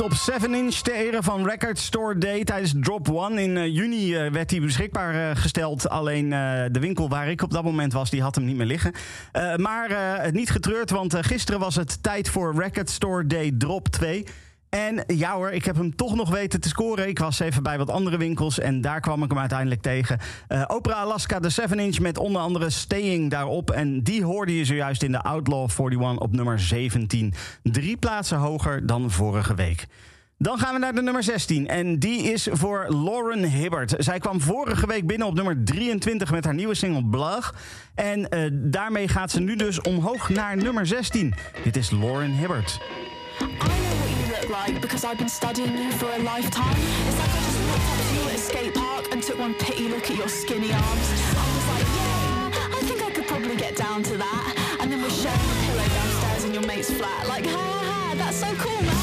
S2: Op 7 inch ter ere van Record Store Day tijdens Drop One. In eh, juni eh, werd hij beschikbaar eh, gesteld. Alleen de winkel waar ik op dat moment was, die had hem niet meer liggen. Maar niet getreurd, want gisteren was het tijd voor Record Store Day Drop 2. En ja hoor, ik heb hem toch nog weten te scoren. Ik was even bij wat andere winkels en daar kwam ik hem uiteindelijk tegen. Eh, Opera Alaska, de 7-inch met onder andere Staying daarop. En die hoorde je zojuist in de Outlaw 41 op nummer 17. Drie plaatsen hoger dan vorige week. Dan gaan we naar de nummer 16 en die is voor Lauren Hibbert. Zij kwam vorige week binnen op nummer 23 met haar nieuwe single Blug. En eh, daarmee gaat ze nu dus omhoog naar nummer 16. Dit is Lauren Hibbert.
S14: Like because I've been studying you for a lifetime. It's like I just walked up to you at a skate park and took one pity look at your skinny arms. I was like, yeah, I think I could probably get down to that. And then we're sharing a pillow downstairs in your mate's flat. Like, ha ha ha, that's so cool, man.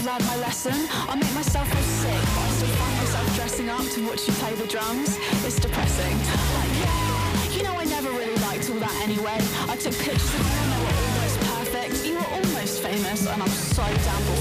S14: I've learned my lesson. I make myself feel sick, but I still find myself dressing up to watch you play the drums. It's depressing. Like, yeah, you know I never really liked all that anyway. I took pictures of you and they were almost perfect. You were almost famous, and I'm so down for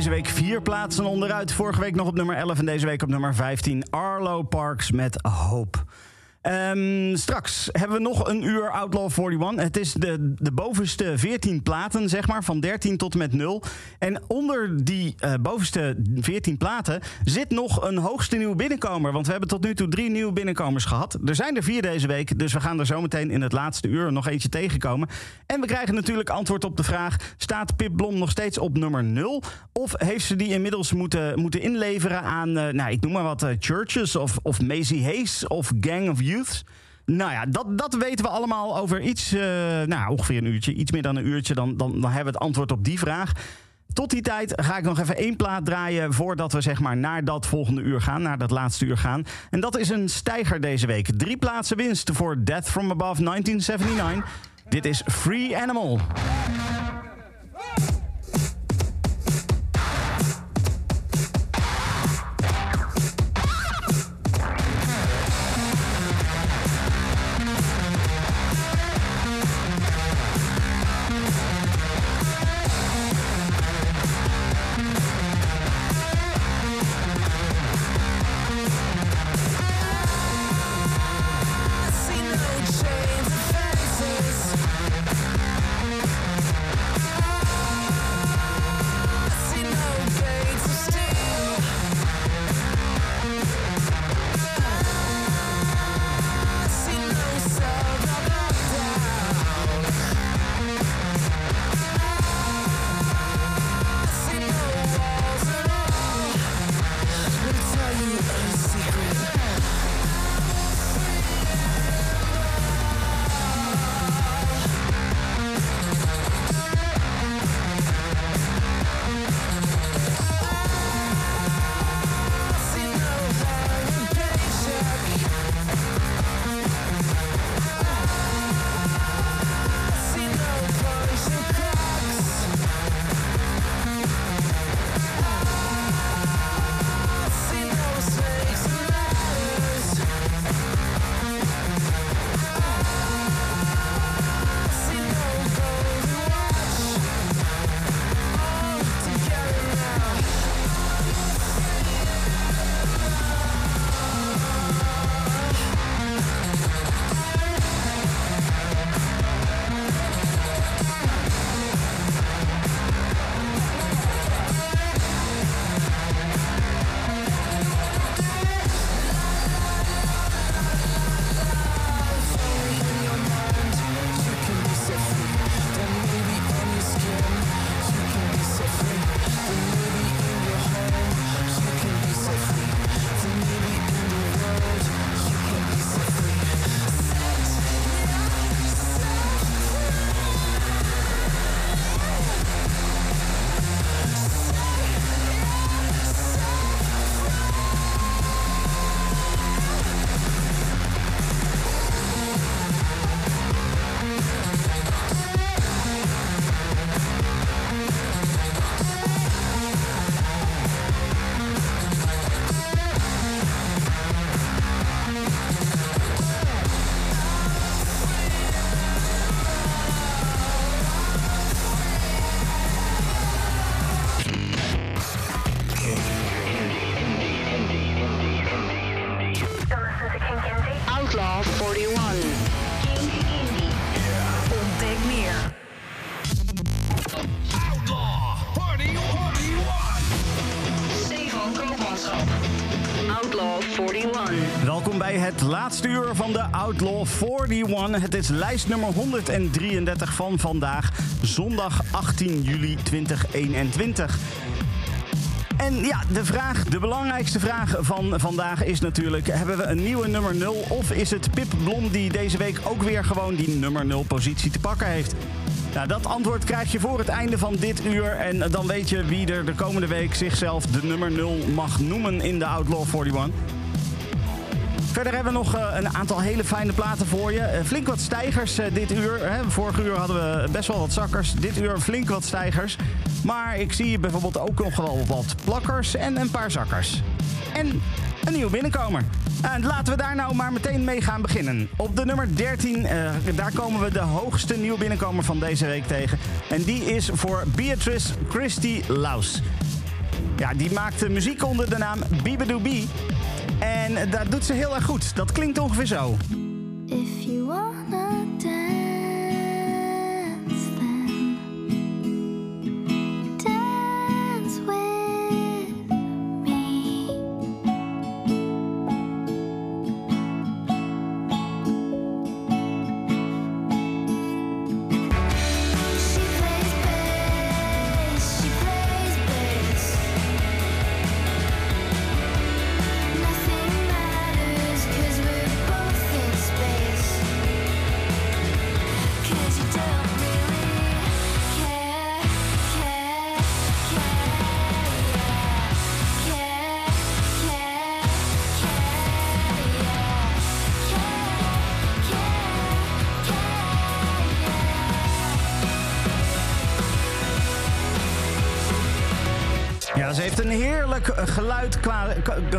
S2: deze week vier plaatsen onderuit. Vorige week nog op nummer 11 en deze week op nummer 15. Arlo Parks met Hoop. Ehm, straks hebben we nog een uur Outlaw 41. Het is de, de bovenste 14 platen, zeg maar, van 13 tot met 0. En onder die eh, bovenste 14 platen zit nog een hoogste nieuwe binnenkomer. Want we hebben tot nu toe drie nieuwe binnenkomers gehad. Er zijn er vier deze week, dus we gaan er zometeen in het laatste uur nog eentje tegenkomen. En we krijgen natuurlijk antwoord op de vraag: staat Pip Blom nog steeds op nummer 0? Of heeft ze die inmiddels moeten, moeten inleveren aan, eh, nou, ik noem maar wat, eh, Churches of, of Maisie Hayes of Gang of Youths? Nou ja, dat, dat weten we allemaal over iets, eh, nou ongeveer een uurtje, iets meer dan een uurtje. Dan, dan, dan hebben we het antwoord op die vraag. Tot die tijd ga ik nog even één plaat draaien voordat we zeg maar naar dat volgende uur gaan, naar dat laatste uur gaan. En dat is een stijger deze week. Drie plaatsen winst voor Death from Above 1979. Dit is Free Animal. Het laatste uur van de Outlaw 41. Het is lijst nummer 133 van vandaag, zondag 18 juli 2021. En ja, de vraag, de belangrijkste vraag van vandaag is natuurlijk... hebben we een nieuwe nummer 0 of is het Pip Blom die deze week ook weer gewoon die nummer 0 positie te pakken heeft? Nou, dat antwoord krijg je voor het einde van dit uur. En dan weet je wie er de komende week zichzelf de nummer 0 mag noemen in de Outlaw 41. Verder hebben we nog eh, een aantal hele fijne platen voor je. Eh, flink wat stijgers eh, dit uur. Hè. Vorig uur hadden we best wel wat zakkers. Dit uur flink wat stijgers. Maar ik zie bijvoorbeeld ook nog wel wat plakkers en een paar zakkers. En een nieuwe binnenkomer. En laten we daar nou maar meteen mee gaan beginnen. Op de nummer 13, eh, daar komen we de hoogste nieuwe binnenkomer van deze week tegen. En die is voor Beatrice Christie Laus. Ja, die maakt muziek onder de naam Bibadoo En dat doet ze heel erg goed. Dat klinkt ongeveer zo.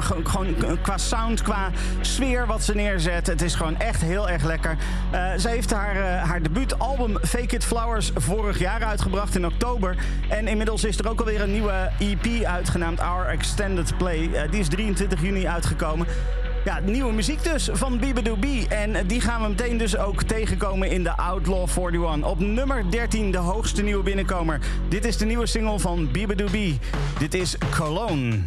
S2: Gewoon qua sound, qua sfeer wat ze neerzet. Het is gewoon echt heel erg lekker. Eh, ze heeft haar, eh, haar debuutalbum Fake It Flowers vorig jaar uitgebracht in oktober. En inmiddels is er ook alweer een nieuwe EP uitgenaamd Our Extended Play. Eh, die is 23 juni uitgekomen. Ja, nieuwe muziek dus van Bibadoo B. En die gaan we meteen dus ook tegenkomen in de Outlaw 41. Op nummer 13 de hoogste nieuwe binnenkomer. Dit is de nieuwe single van Bibadoo B. Dit is Cologne.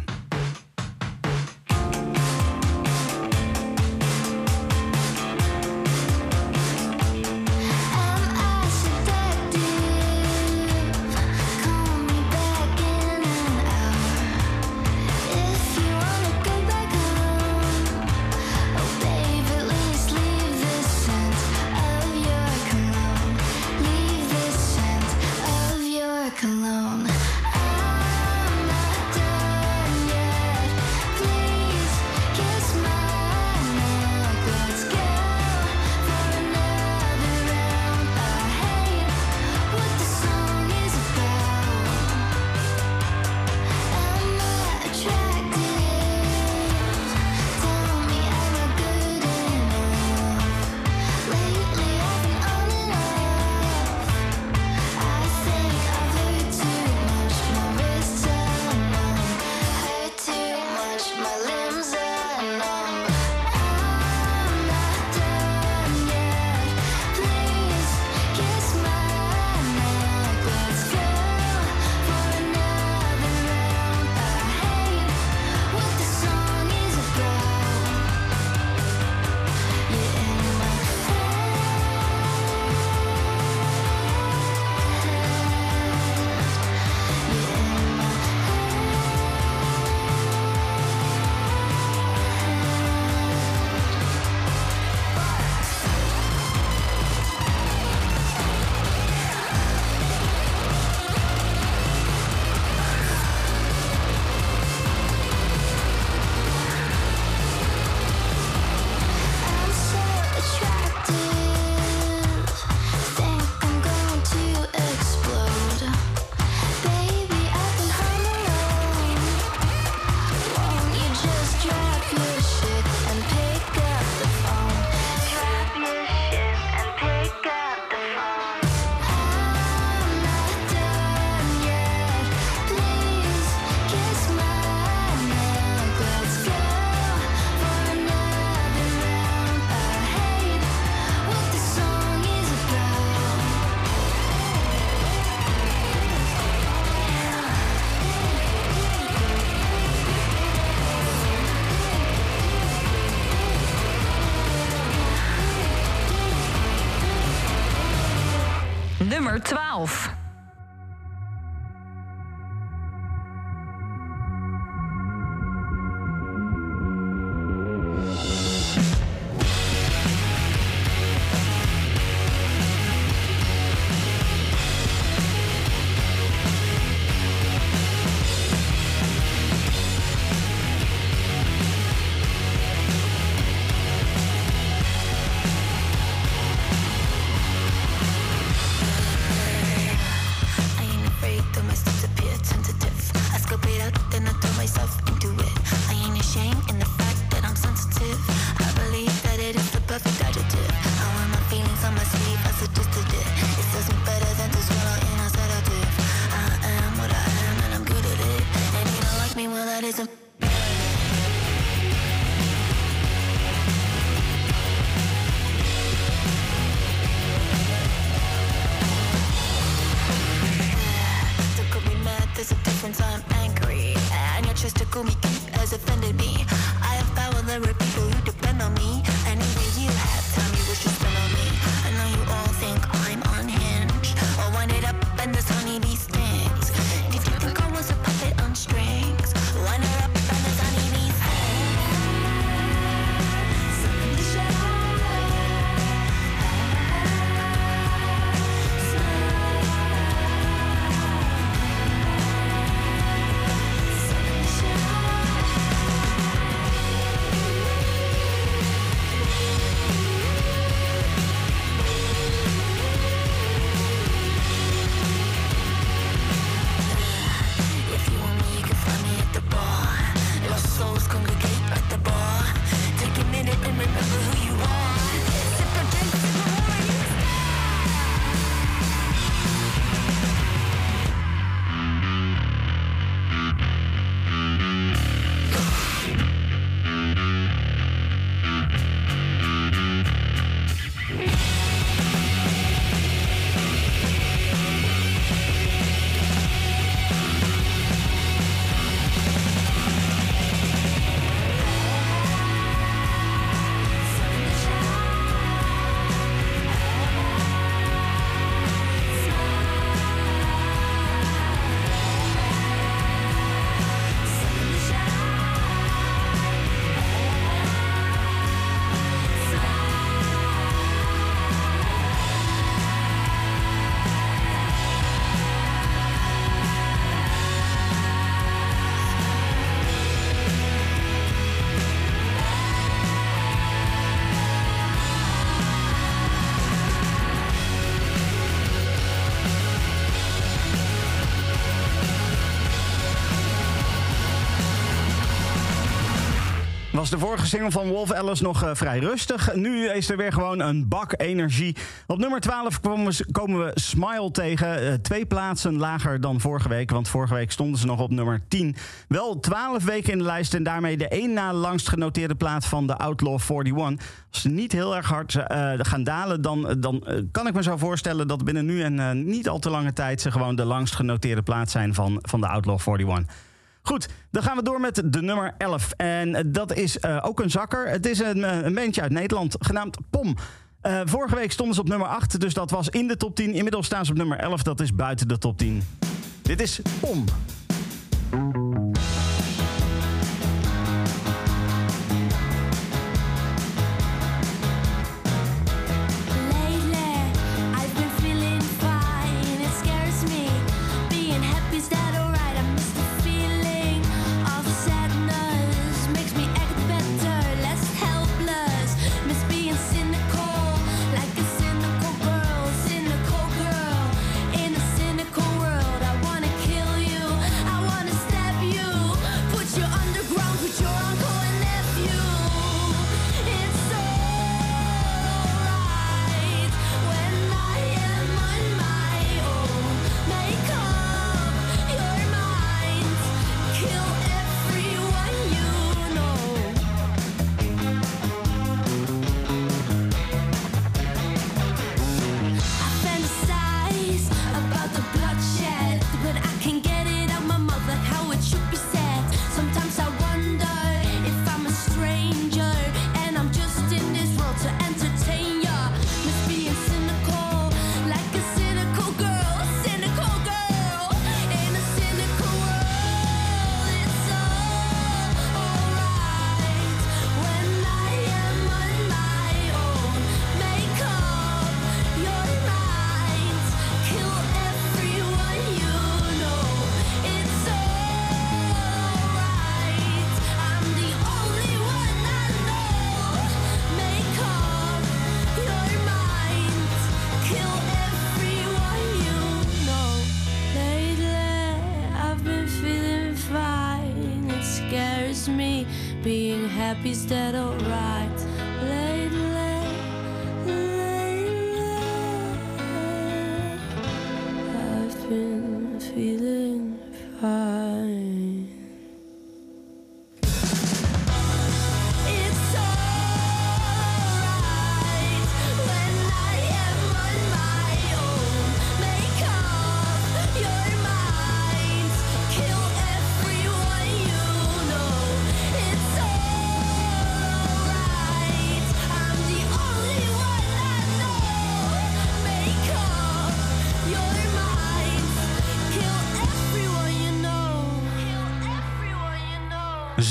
S14: nummer 12.
S2: De vorige single van Wolf Alice nog eh, vrij rustig. Nu is er weer gewoon een bak energie. Op nummer 12 komen we, Smile tegen. Eh, twee plaatsen lager dan vorige week. Want vorige week stonden ze nog op nummer 10. Wel 12 weken in de lijst. En daarmee de één na langst genoteerde plaat van de Outlaw 41. Als ze niet heel erg hard eh, gaan dalen, dan, dan kan ik me zo voorstellen dat binnen nu en niet al te lange tijd ze gewoon de langst genoteerde plaat zijn van, van de Outlaw 41. Goed, dan gaan we door met de nummer 11. En eh, dat is eh, ook een zakker. Het is een, eh, een bandje uit Nederland, genaamd POM. Eh, vorige week stonden ze op nummer 8, dus dat was in de top 10. Inmiddels staan ze op nummer 11, dat is buiten de top 10. Dit is POM.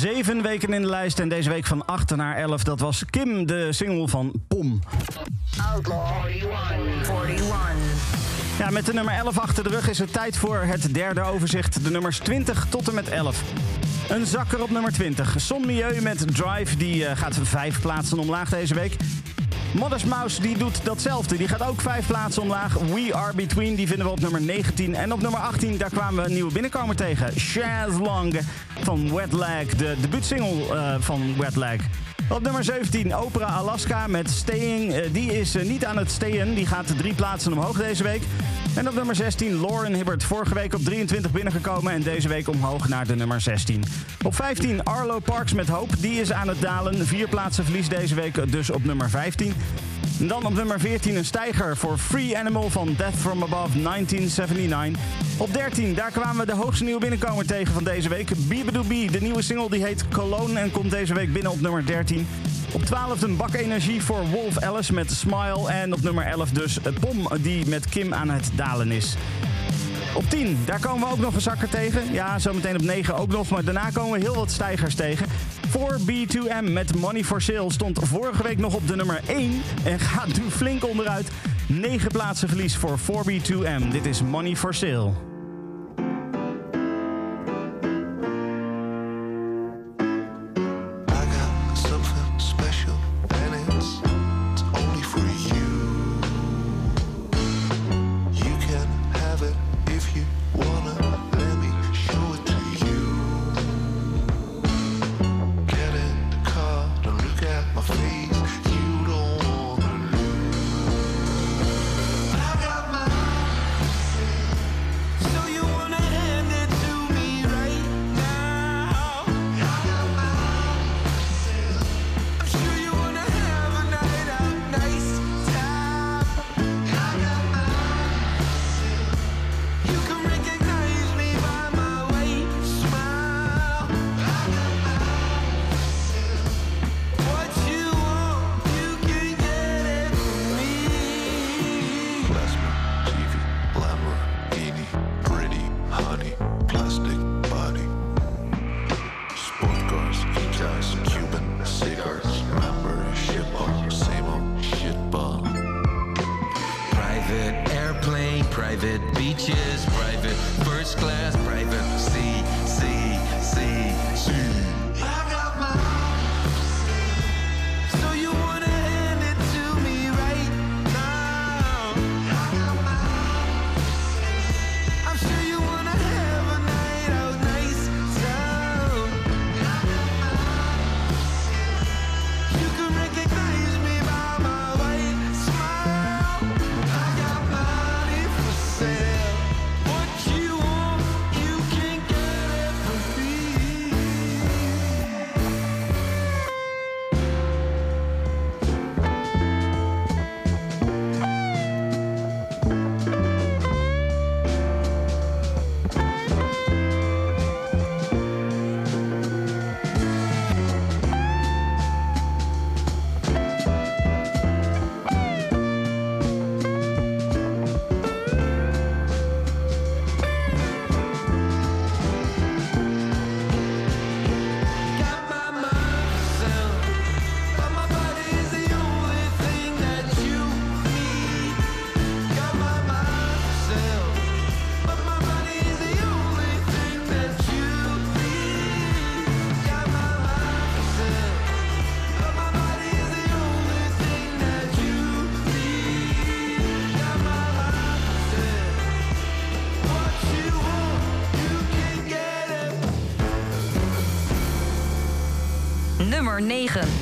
S2: Zeven weken in de lijst en deze week van 8 naar 11. Dat was Kim, de single van Pom.
S7: Outlaw 41. 41.
S2: Ja, met de nummer 11 achter de rug is het tijd voor het derde overzicht. De nummers 20 tot en met 11. Een zakker op nummer 20. Son Milieu met Drive, die eh, gaat vijf plaatsen omlaag deze week. Modest Mouse die doet datzelfde. Die gaat ook vijf plaatsen omlaag. We Are Between, die vinden we op nummer 19. En op nummer 18, daar kwamen we een nieuwe binnenkomer tegen. Chaz Long van Wet Lag, de debuutsingle eh, van Wet Lag. Op nummer 17, Opera Alaska met Staying. Eh, die is eh, niet aan het stayen. Die gaat drie plaatsen omhoog deze week. En op nummer 16, Lauren Hibbert. Vorige week op 23 binnengekomen en deze week omhoog naar de nummer 16. Op 15, Arlo Parks met Hoop. Die is aan het dalen. Vier plaatsen verlies deze week dus op nummer 15. En dan op nummer 14 een stijger voor Free Animal van Death From Above 1979. Op 13, daar kwamen we de hoogste nieuwe binnenkomer tegen van deze week. Beabadoobie, de nieuwe single die heet Cologne en komt deze week binnen op nummer 13. Op 12 een bak energie voor Wolf Alice met Smile. En op nummer 11 dus Pom die met Kim aan het dalen is. Op 10, daar komen we ook nog een zakker tegen. Ja, zometeen op 9 ook nog, maar daarna komen we heel wat stijgers tegen. 4B2M met Money for Sale stond vorige week nog op de nummer 1 en gaat nu flink onderuit. 9 plaatsen verlies voor 4B2M. Dit is Money for Sale.
S15: Private beaches, private first class, private sea, sea, sea.
S9: 9.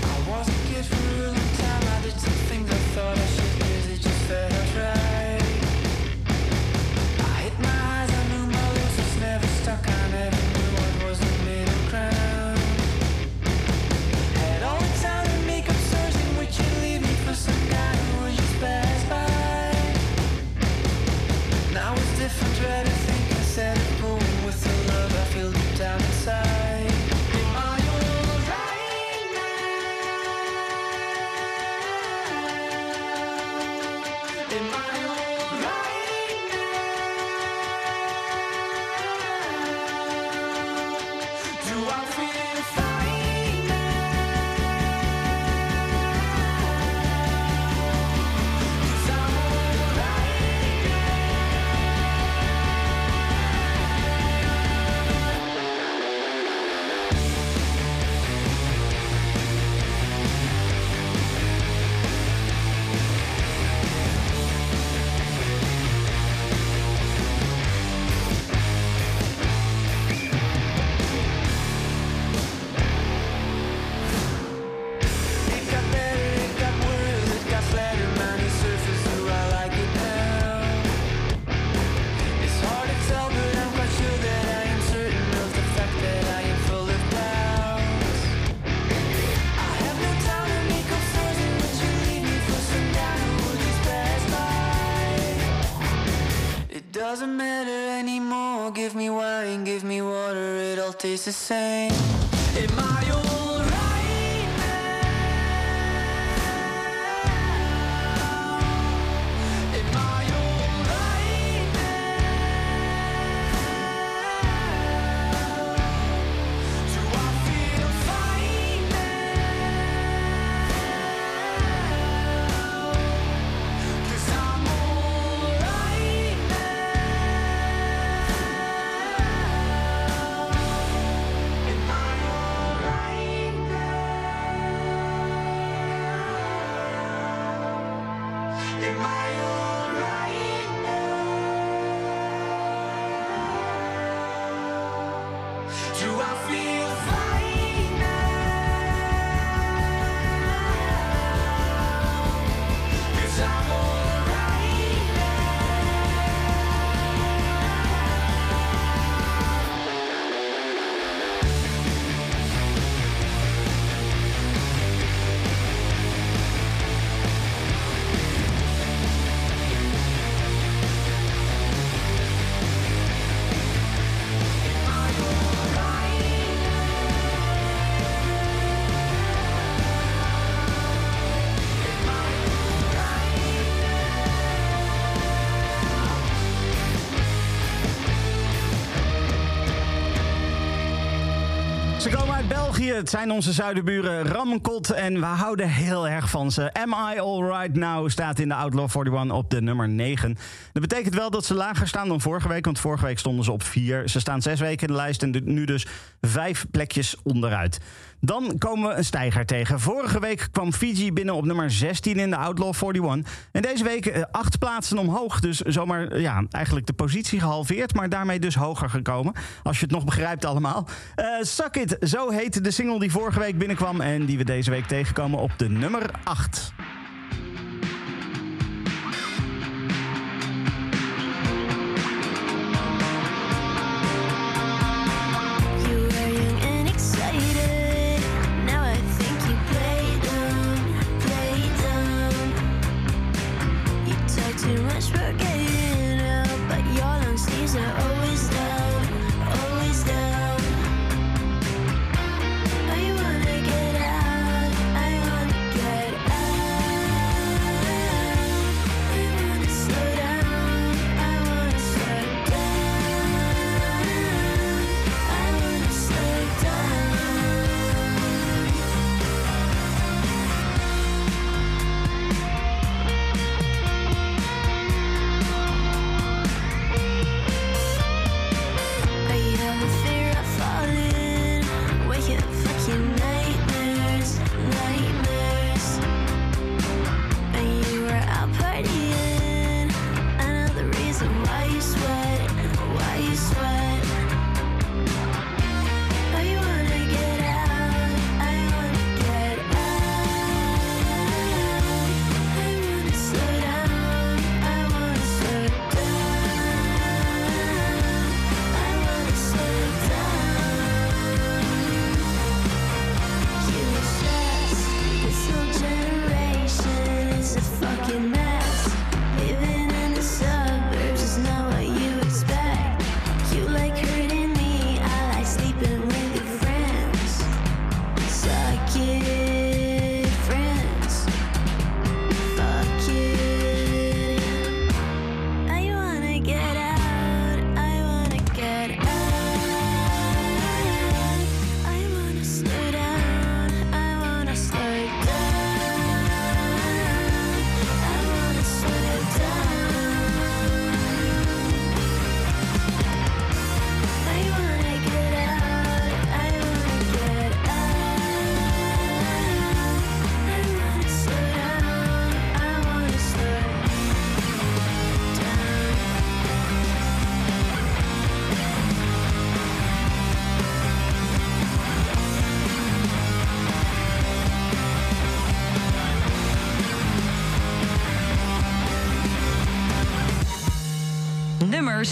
S2: België. Het zijn onze zuidenburen Ramkot. En we houden heel erg van ze. Am I Alright Now staat in de Outlaw 41 op de nummer 9. Dat betekent wel dat ze lager staan dan vorige week. Want vorige week stonden ze op 4. Ze staan zes weken in de lijst en nu dus vijf plekjes onderuit. Dan komen we een stijger tegen. Vorige week kwam Fiji binnen op nummer 16 in de Outlaw 41. En deze week eh, acht plaatsen omhoog. Dus zomaar eh, ja, eigenlijk de positie gehalveerd. Maar daarmee dus hoger gekomen. Als je het nog begrijpt allemaal. Eh Suck It, zo heette de single die vorige week binnenkwam. En die we deze week tegenkomen op de nummer 8.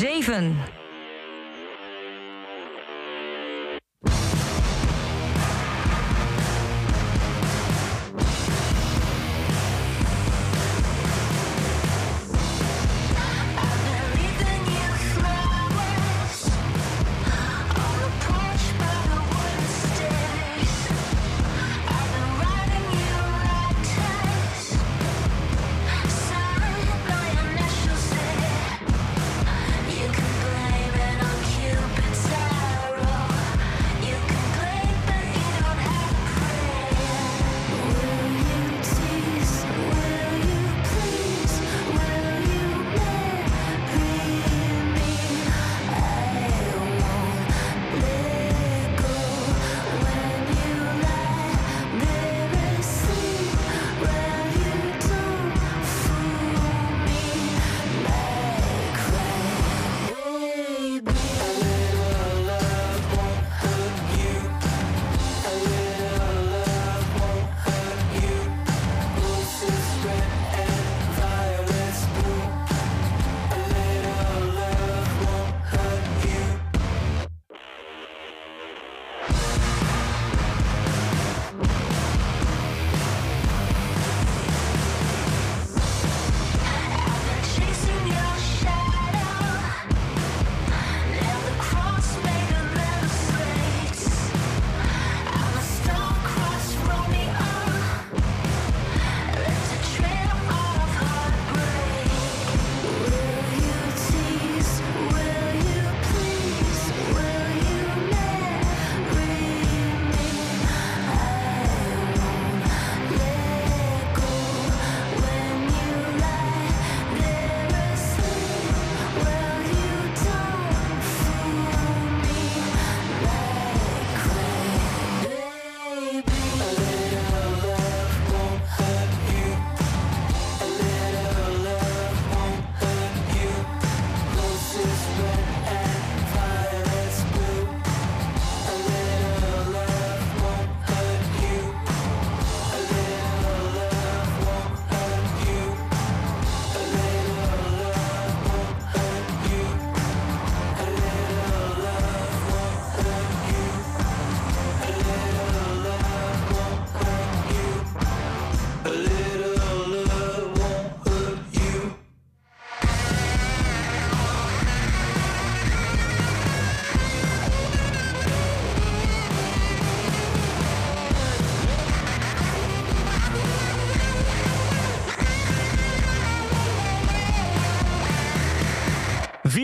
S14: 7.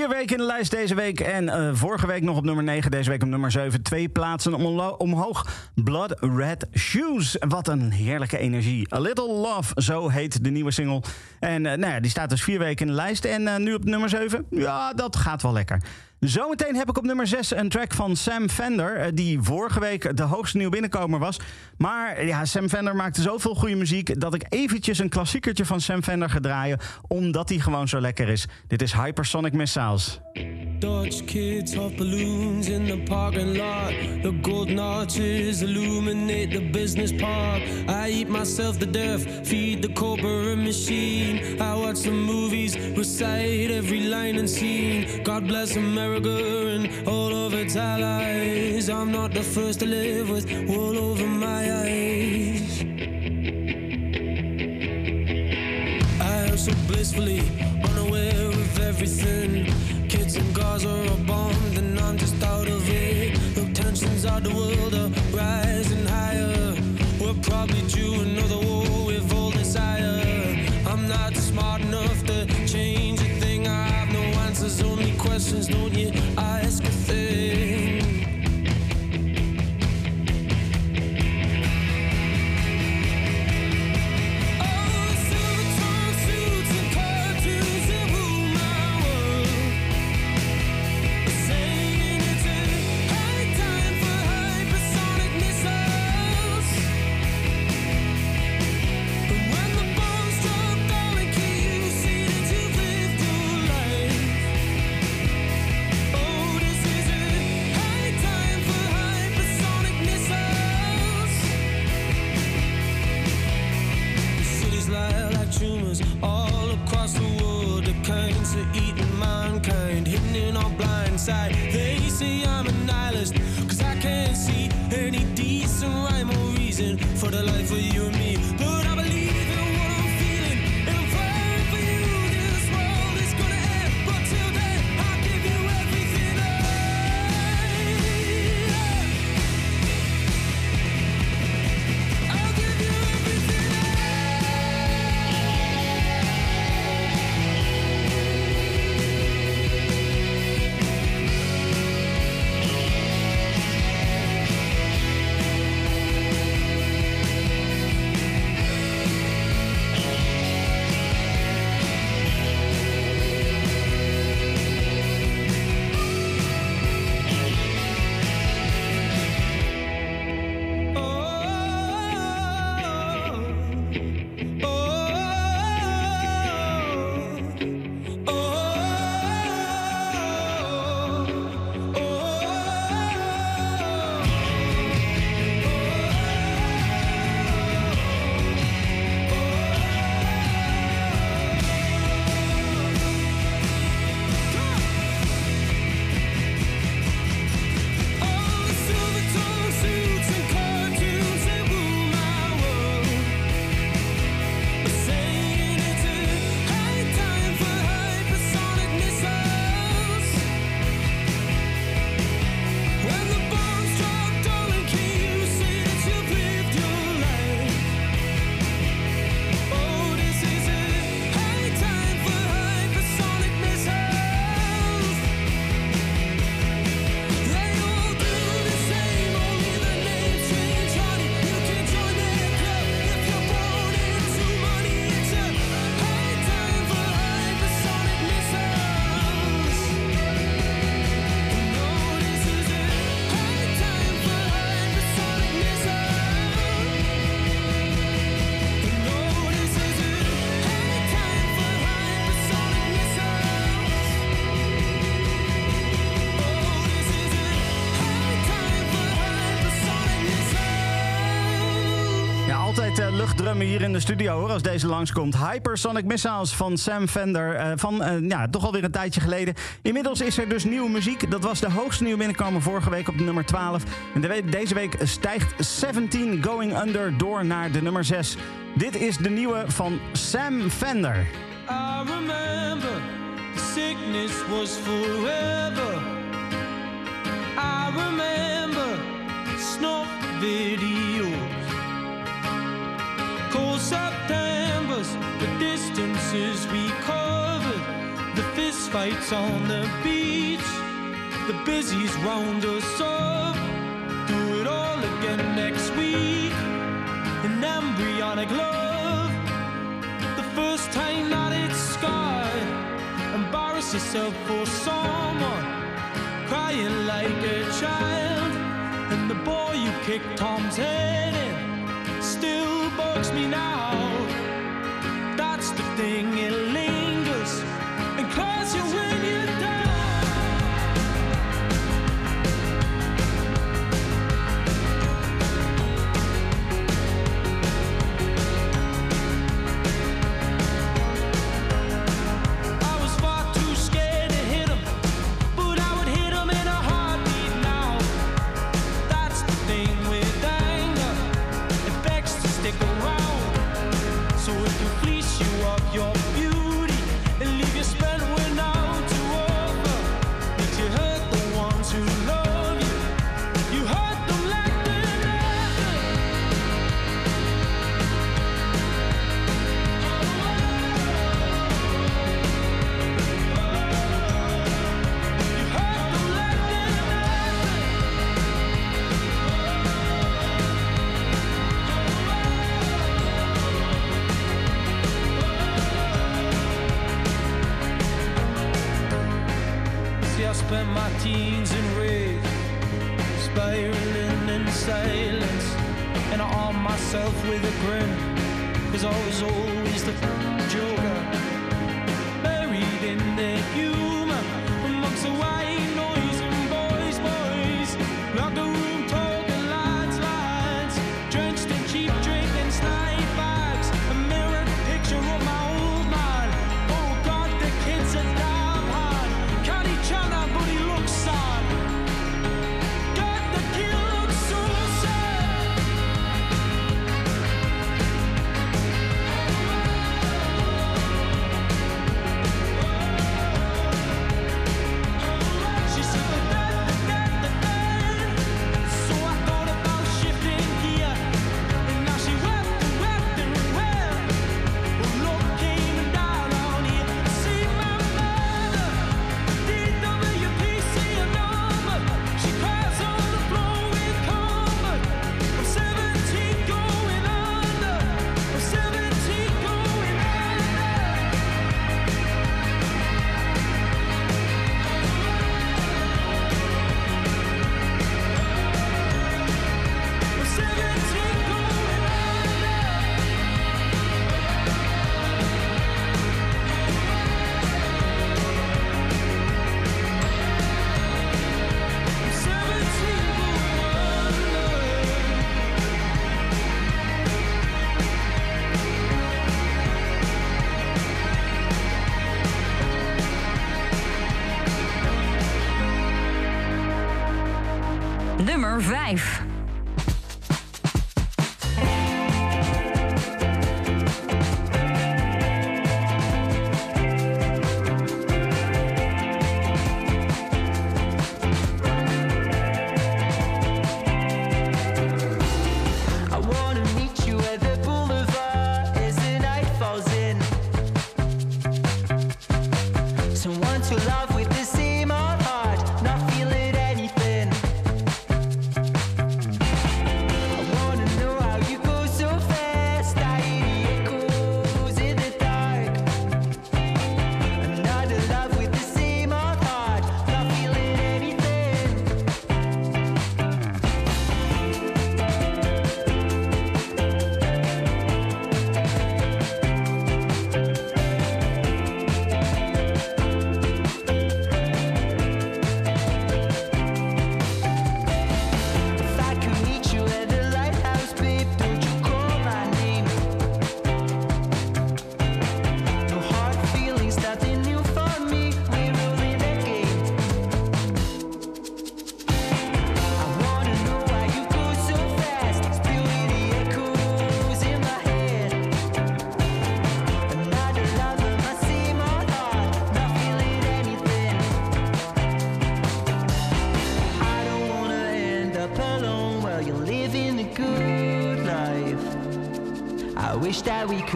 S2: Vier weken in de lijst deze week. En eh, vorige week nog op nummer 9. Deze week op nummer 7. Twee plaatsen omhoog. Blood Red Shoes. Wat een heerlijke energie. A Little Love, zo heet de nieuwe single. En eh, nou ja, die staat dus vier weken in de lijst. En eh, nu op nummer 7. Ja, dat gaat wel lekker. Zometeen heb ik op nummer 6 een track van Sam Fender. eh, Die vorige week de hoogste nieuw binnenkomer was. Maar ja, Sam Fender maakte zoveel goede muziek. dat ik eventjes een klassiekertje van Sam Fender ga draaien. omdat hij gewoon zo lekker is. Dit is Hypersonic Missiles.
S16: Dodge kids balloons in the parking lot. The golden arches illuminate the business park. I eat myself to death, feed the corporate machine. I watch the movies, recite every line and scene. God bless America and all of its allies. I'm not the first to live with wool over my eyes. I am so blissfully unaware of everything. Kids in Gaza are bombed and I'm just out of it. Look, tensions of the world are rising higher. We're probably due another war with all desire. I'm not smart enough to change a thing. I have no answers, only questions. Don't you ask a thing? Side.
S2: Luchtdrummen hier in de studio hoor, als deze langskomt. Hypersonic Missiles van Sam Fender. eh, van eh, ja, toch alweer een tijdje geleden. Inmiddels is er dus nieuwe muziek. Dat was de hoogste nieuwe binnenkomen vorige week op nummer 12. En deze week stijgt 17 Going Under door naar de nummer 6. Dit is de nieuwe van Sam Fender.
S16: I remember the sickness was forever. I remember snuff videos, we covered, the fist fights on the beach, the busies round us up. Do it all again next week. An embryonic love the first time that it's scarred. Embarrass yourself for someone, crying like a child. And the boy you kicked Tom's head in still bugs me now. That's the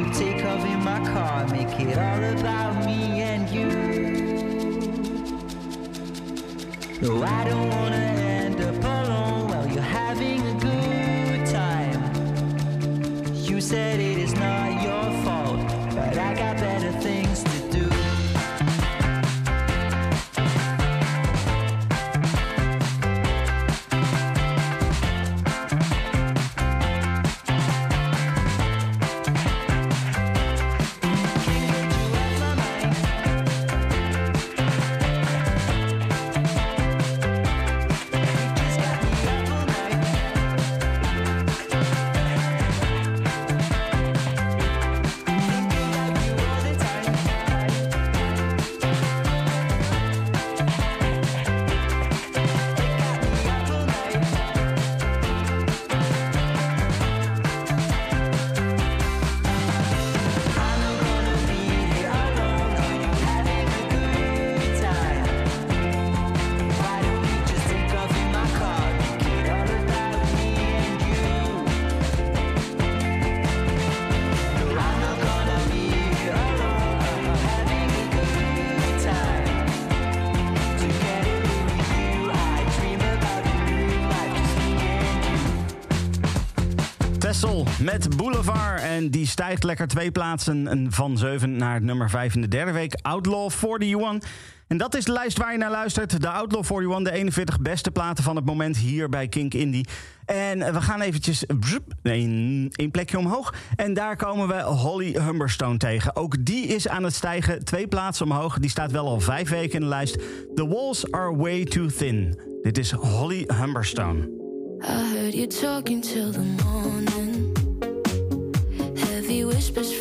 S16: can
S11: take
S2: met Boulevard. En die stijgt lekker twee plaatsen van 7 naar nummer 5 in de derde week. Outlaw 41. En dat is de lijst waar je naar luistert. De Outlaw 41, de 41 beste platen van het moment hier bij Kink Indie. En we gaan eventjes een, een plekje omhoog. En daar komen we Holly Humberstone tegen. Ook die is aan het stijgen. Twee plaatsen omhoog. Die staat wel al vijf weken in de lijst. The walls are way too thin. Dit is Holly Humberstone.
S4: I heard you talking till the morning. whispers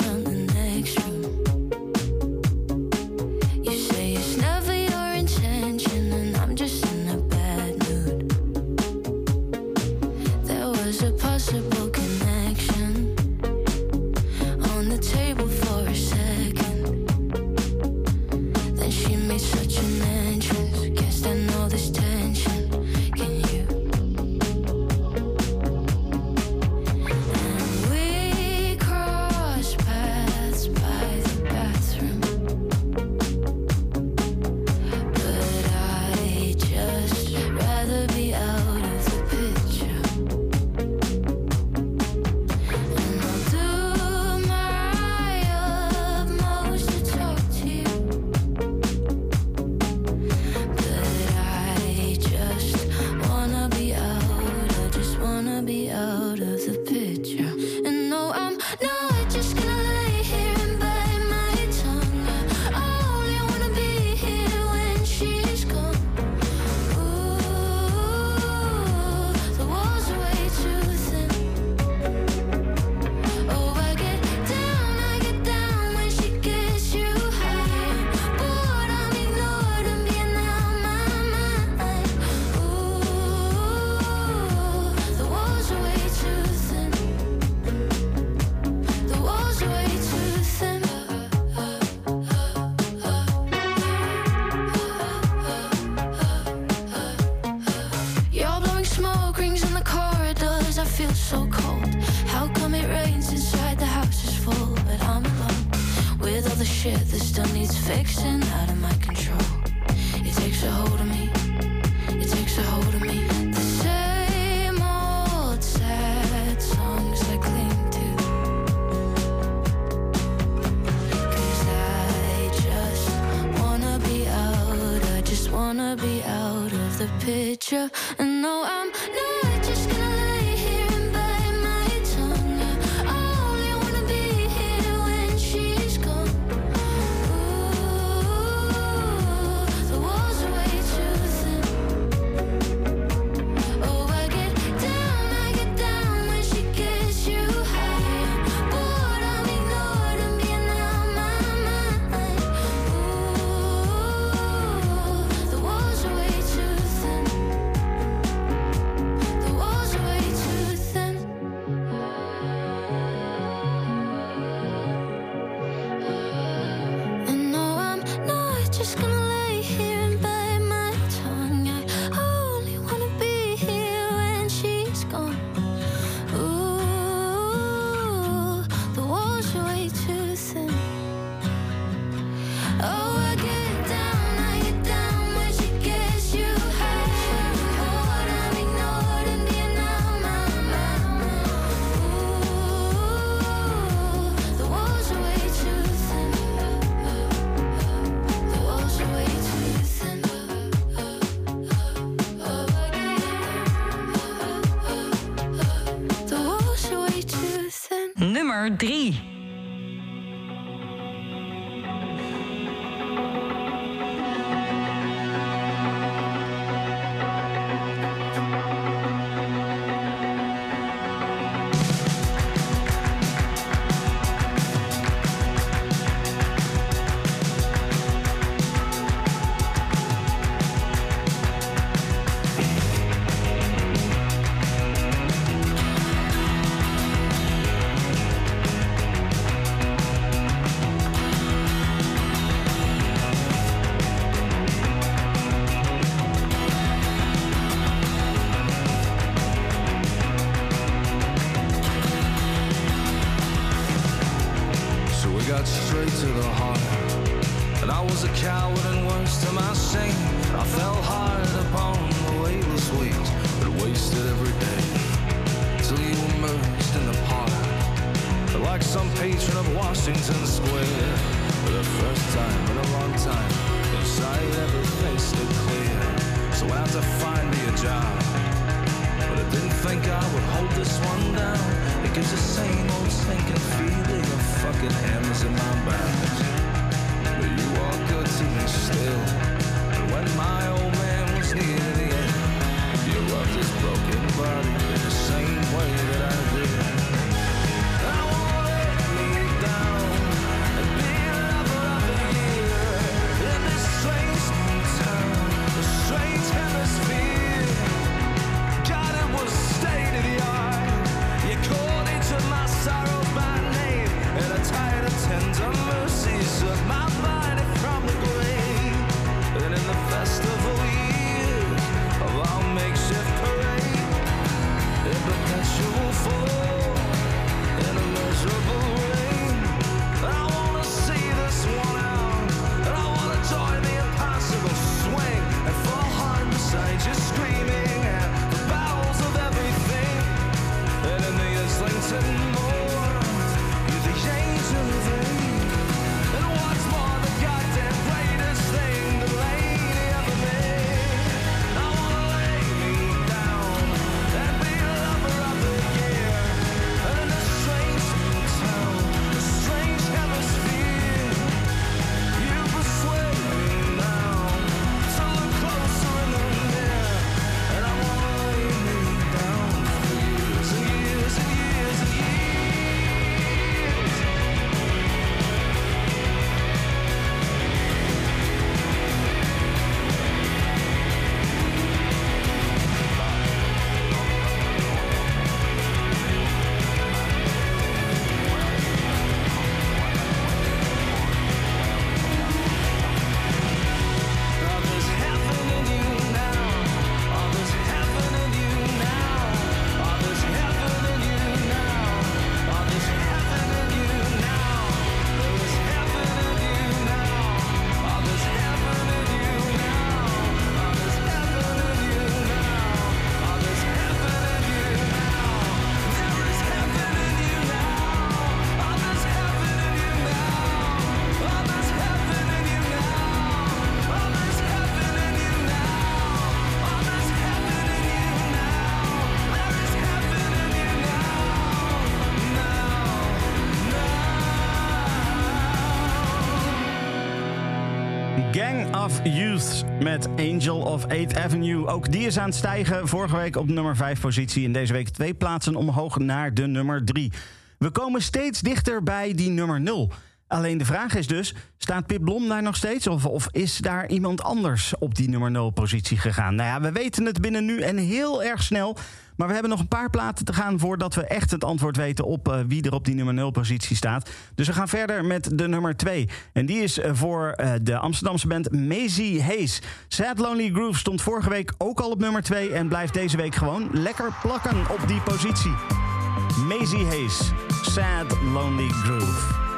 S17: to the
S7: heart. And I was a coward and worse to my shame. I fell hard upon the weightless weight that wasted every day. Till you emerged in the park. Like some patron of Washington Square. For the first time in a long time. I Inside everything stood clear. So I had to find me a job. But I didn't think I would hold this one down. It gives the same old sinking feeling fucking hammers in my back. But you are good to me still. But when my old man was near the end, you rubbed his broken body
S14: met Angel of 8th Avenue. Ook die is aan het stijgen. Vorige week op nummer 5 positie. En deze week twee plaatsen omhoog naar de nummer 3. We komen steeds dichter bij die nummer 0. Alleen de vraag is dus, staat Pip Blom daar nog steeds? Of, of is daar iemand anders op die nummer 0 positie gegaan? Nou ja, we weten het binnen nu en heel erg snel. Maar we hebben nog een paar platen te gaan voordat we echt het antwoord weten op eh, wie er op die nummer 0 positie staat. Dus we gaan verder met de nummer 2. En die is eh, voor eh, de Amsterdamse band Maisie Hayes. Sad Lonely Groove stond vorige week ook al op nummer 2 en blijft deze week gewoon lekker plakken op die positie. Maisie Hayes, Sad Lonely Groove.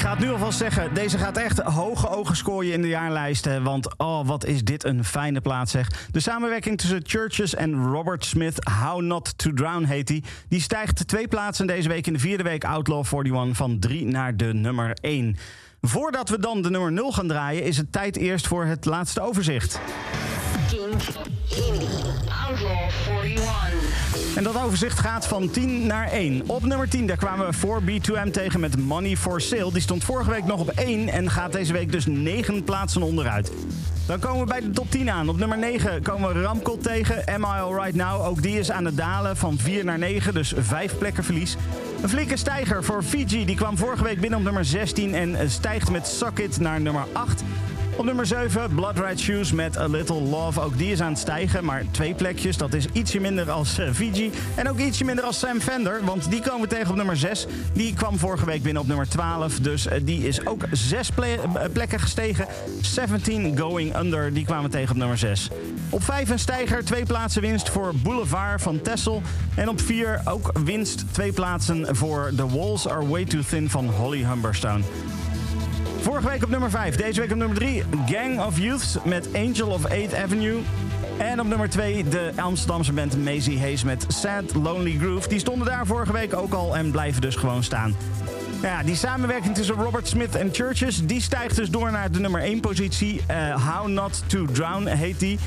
S2: Ga het nu alvast zeggen, deze gaat echt hoge ogen scoren in de jaarlijsten. Want oh, wat is dit een fijne plaats zeg. De samenwerking tussen Churches en Robert Smith, How Not To Drown heet die. Die stijgt twee plaatsen deze week in de vierde week Outlaw 41 van 3 naar de nummer 1. Voordat we dan de nummer 0 gaan draaien, is het tijd eerst voor het laatste overzicht.
S7: Indie. Outlaw 41.
S2: En dat overzicht gaat van 10 naar 1. Op nummer 10 daar kwamen we 4B2M tegen met Money for Sale. Die stond vorige week nog op 1 en gaat deze week dus 9 plaatsen onderuit. Dan komen we bij de top 10 aan. Op nummer 9 komen we Ramkot tegen. Am I Alright Now? Ook die is aan het dalen van 4 naar 9, dus 5 plekken verlies. Een flinke stijger voor Fiji. Die kwam vorige week binnen op nummer 16 en stijgt met Suck It naar nummer 8. Op nummer 7, Blood Red Shoes met A Little Love. Ook die is aan het stijgen, maar twee plekjes. Dat is ietsje minder als eh, Fiji. En ook ietsje minder als Sam Fender, want die komen tegen op nummer 6. Die kwam vorige week binnen op nummer 12, dus eh, die is ook zes eh, plekken gestegen. 17 Going Under, die kwamen tegen op nummer 6. Op 5 een stijger, twee plaatsen winst voor Boulevard van Tessel. En op 4 ook winst, twee plaatsen voor The Walls Are Way Too Thin van Holly Humberstone. Vorige week op nummer 5. Deze week op nummer 3. Gang of Youths met Angel of 8th Avenue. En op nummer 2 de Amsterdamse band Maisie Hayes met Sad Lonely Groove. Die stonden daar vorige week ook al en blijven dus gewoon staan. Ja, die samenwerking tussen Robert Smith en Churches... die stijgt dus door naar de nummer 1 positie. Eh, How Not To Drown heet die.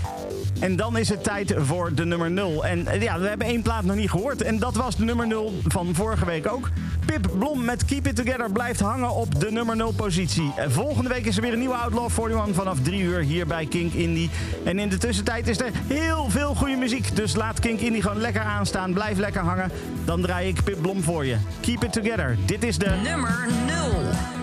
S2: En dan is het tijd voor de nummer 0. En eh, ja, we hebben één plaat nog niet gehoord. En dat was de nummer 0 van vorige week ook. Pip Blom met Keep It Together blijft hangen op de nummer 0 positie. Eh, Volgende week is er weer een nieuwe Outlaw 41 vanaf 3 uur hier bij Kink Indie. En in de tussentijd is er heel veel goede muziek. Dus laat Kink Indie gewoon lekker aanstaan. Blijf lekker hangen. Dan draai ik Pip Blom voor je. Keep It Together. Dit is de...
S9: Nummer 0.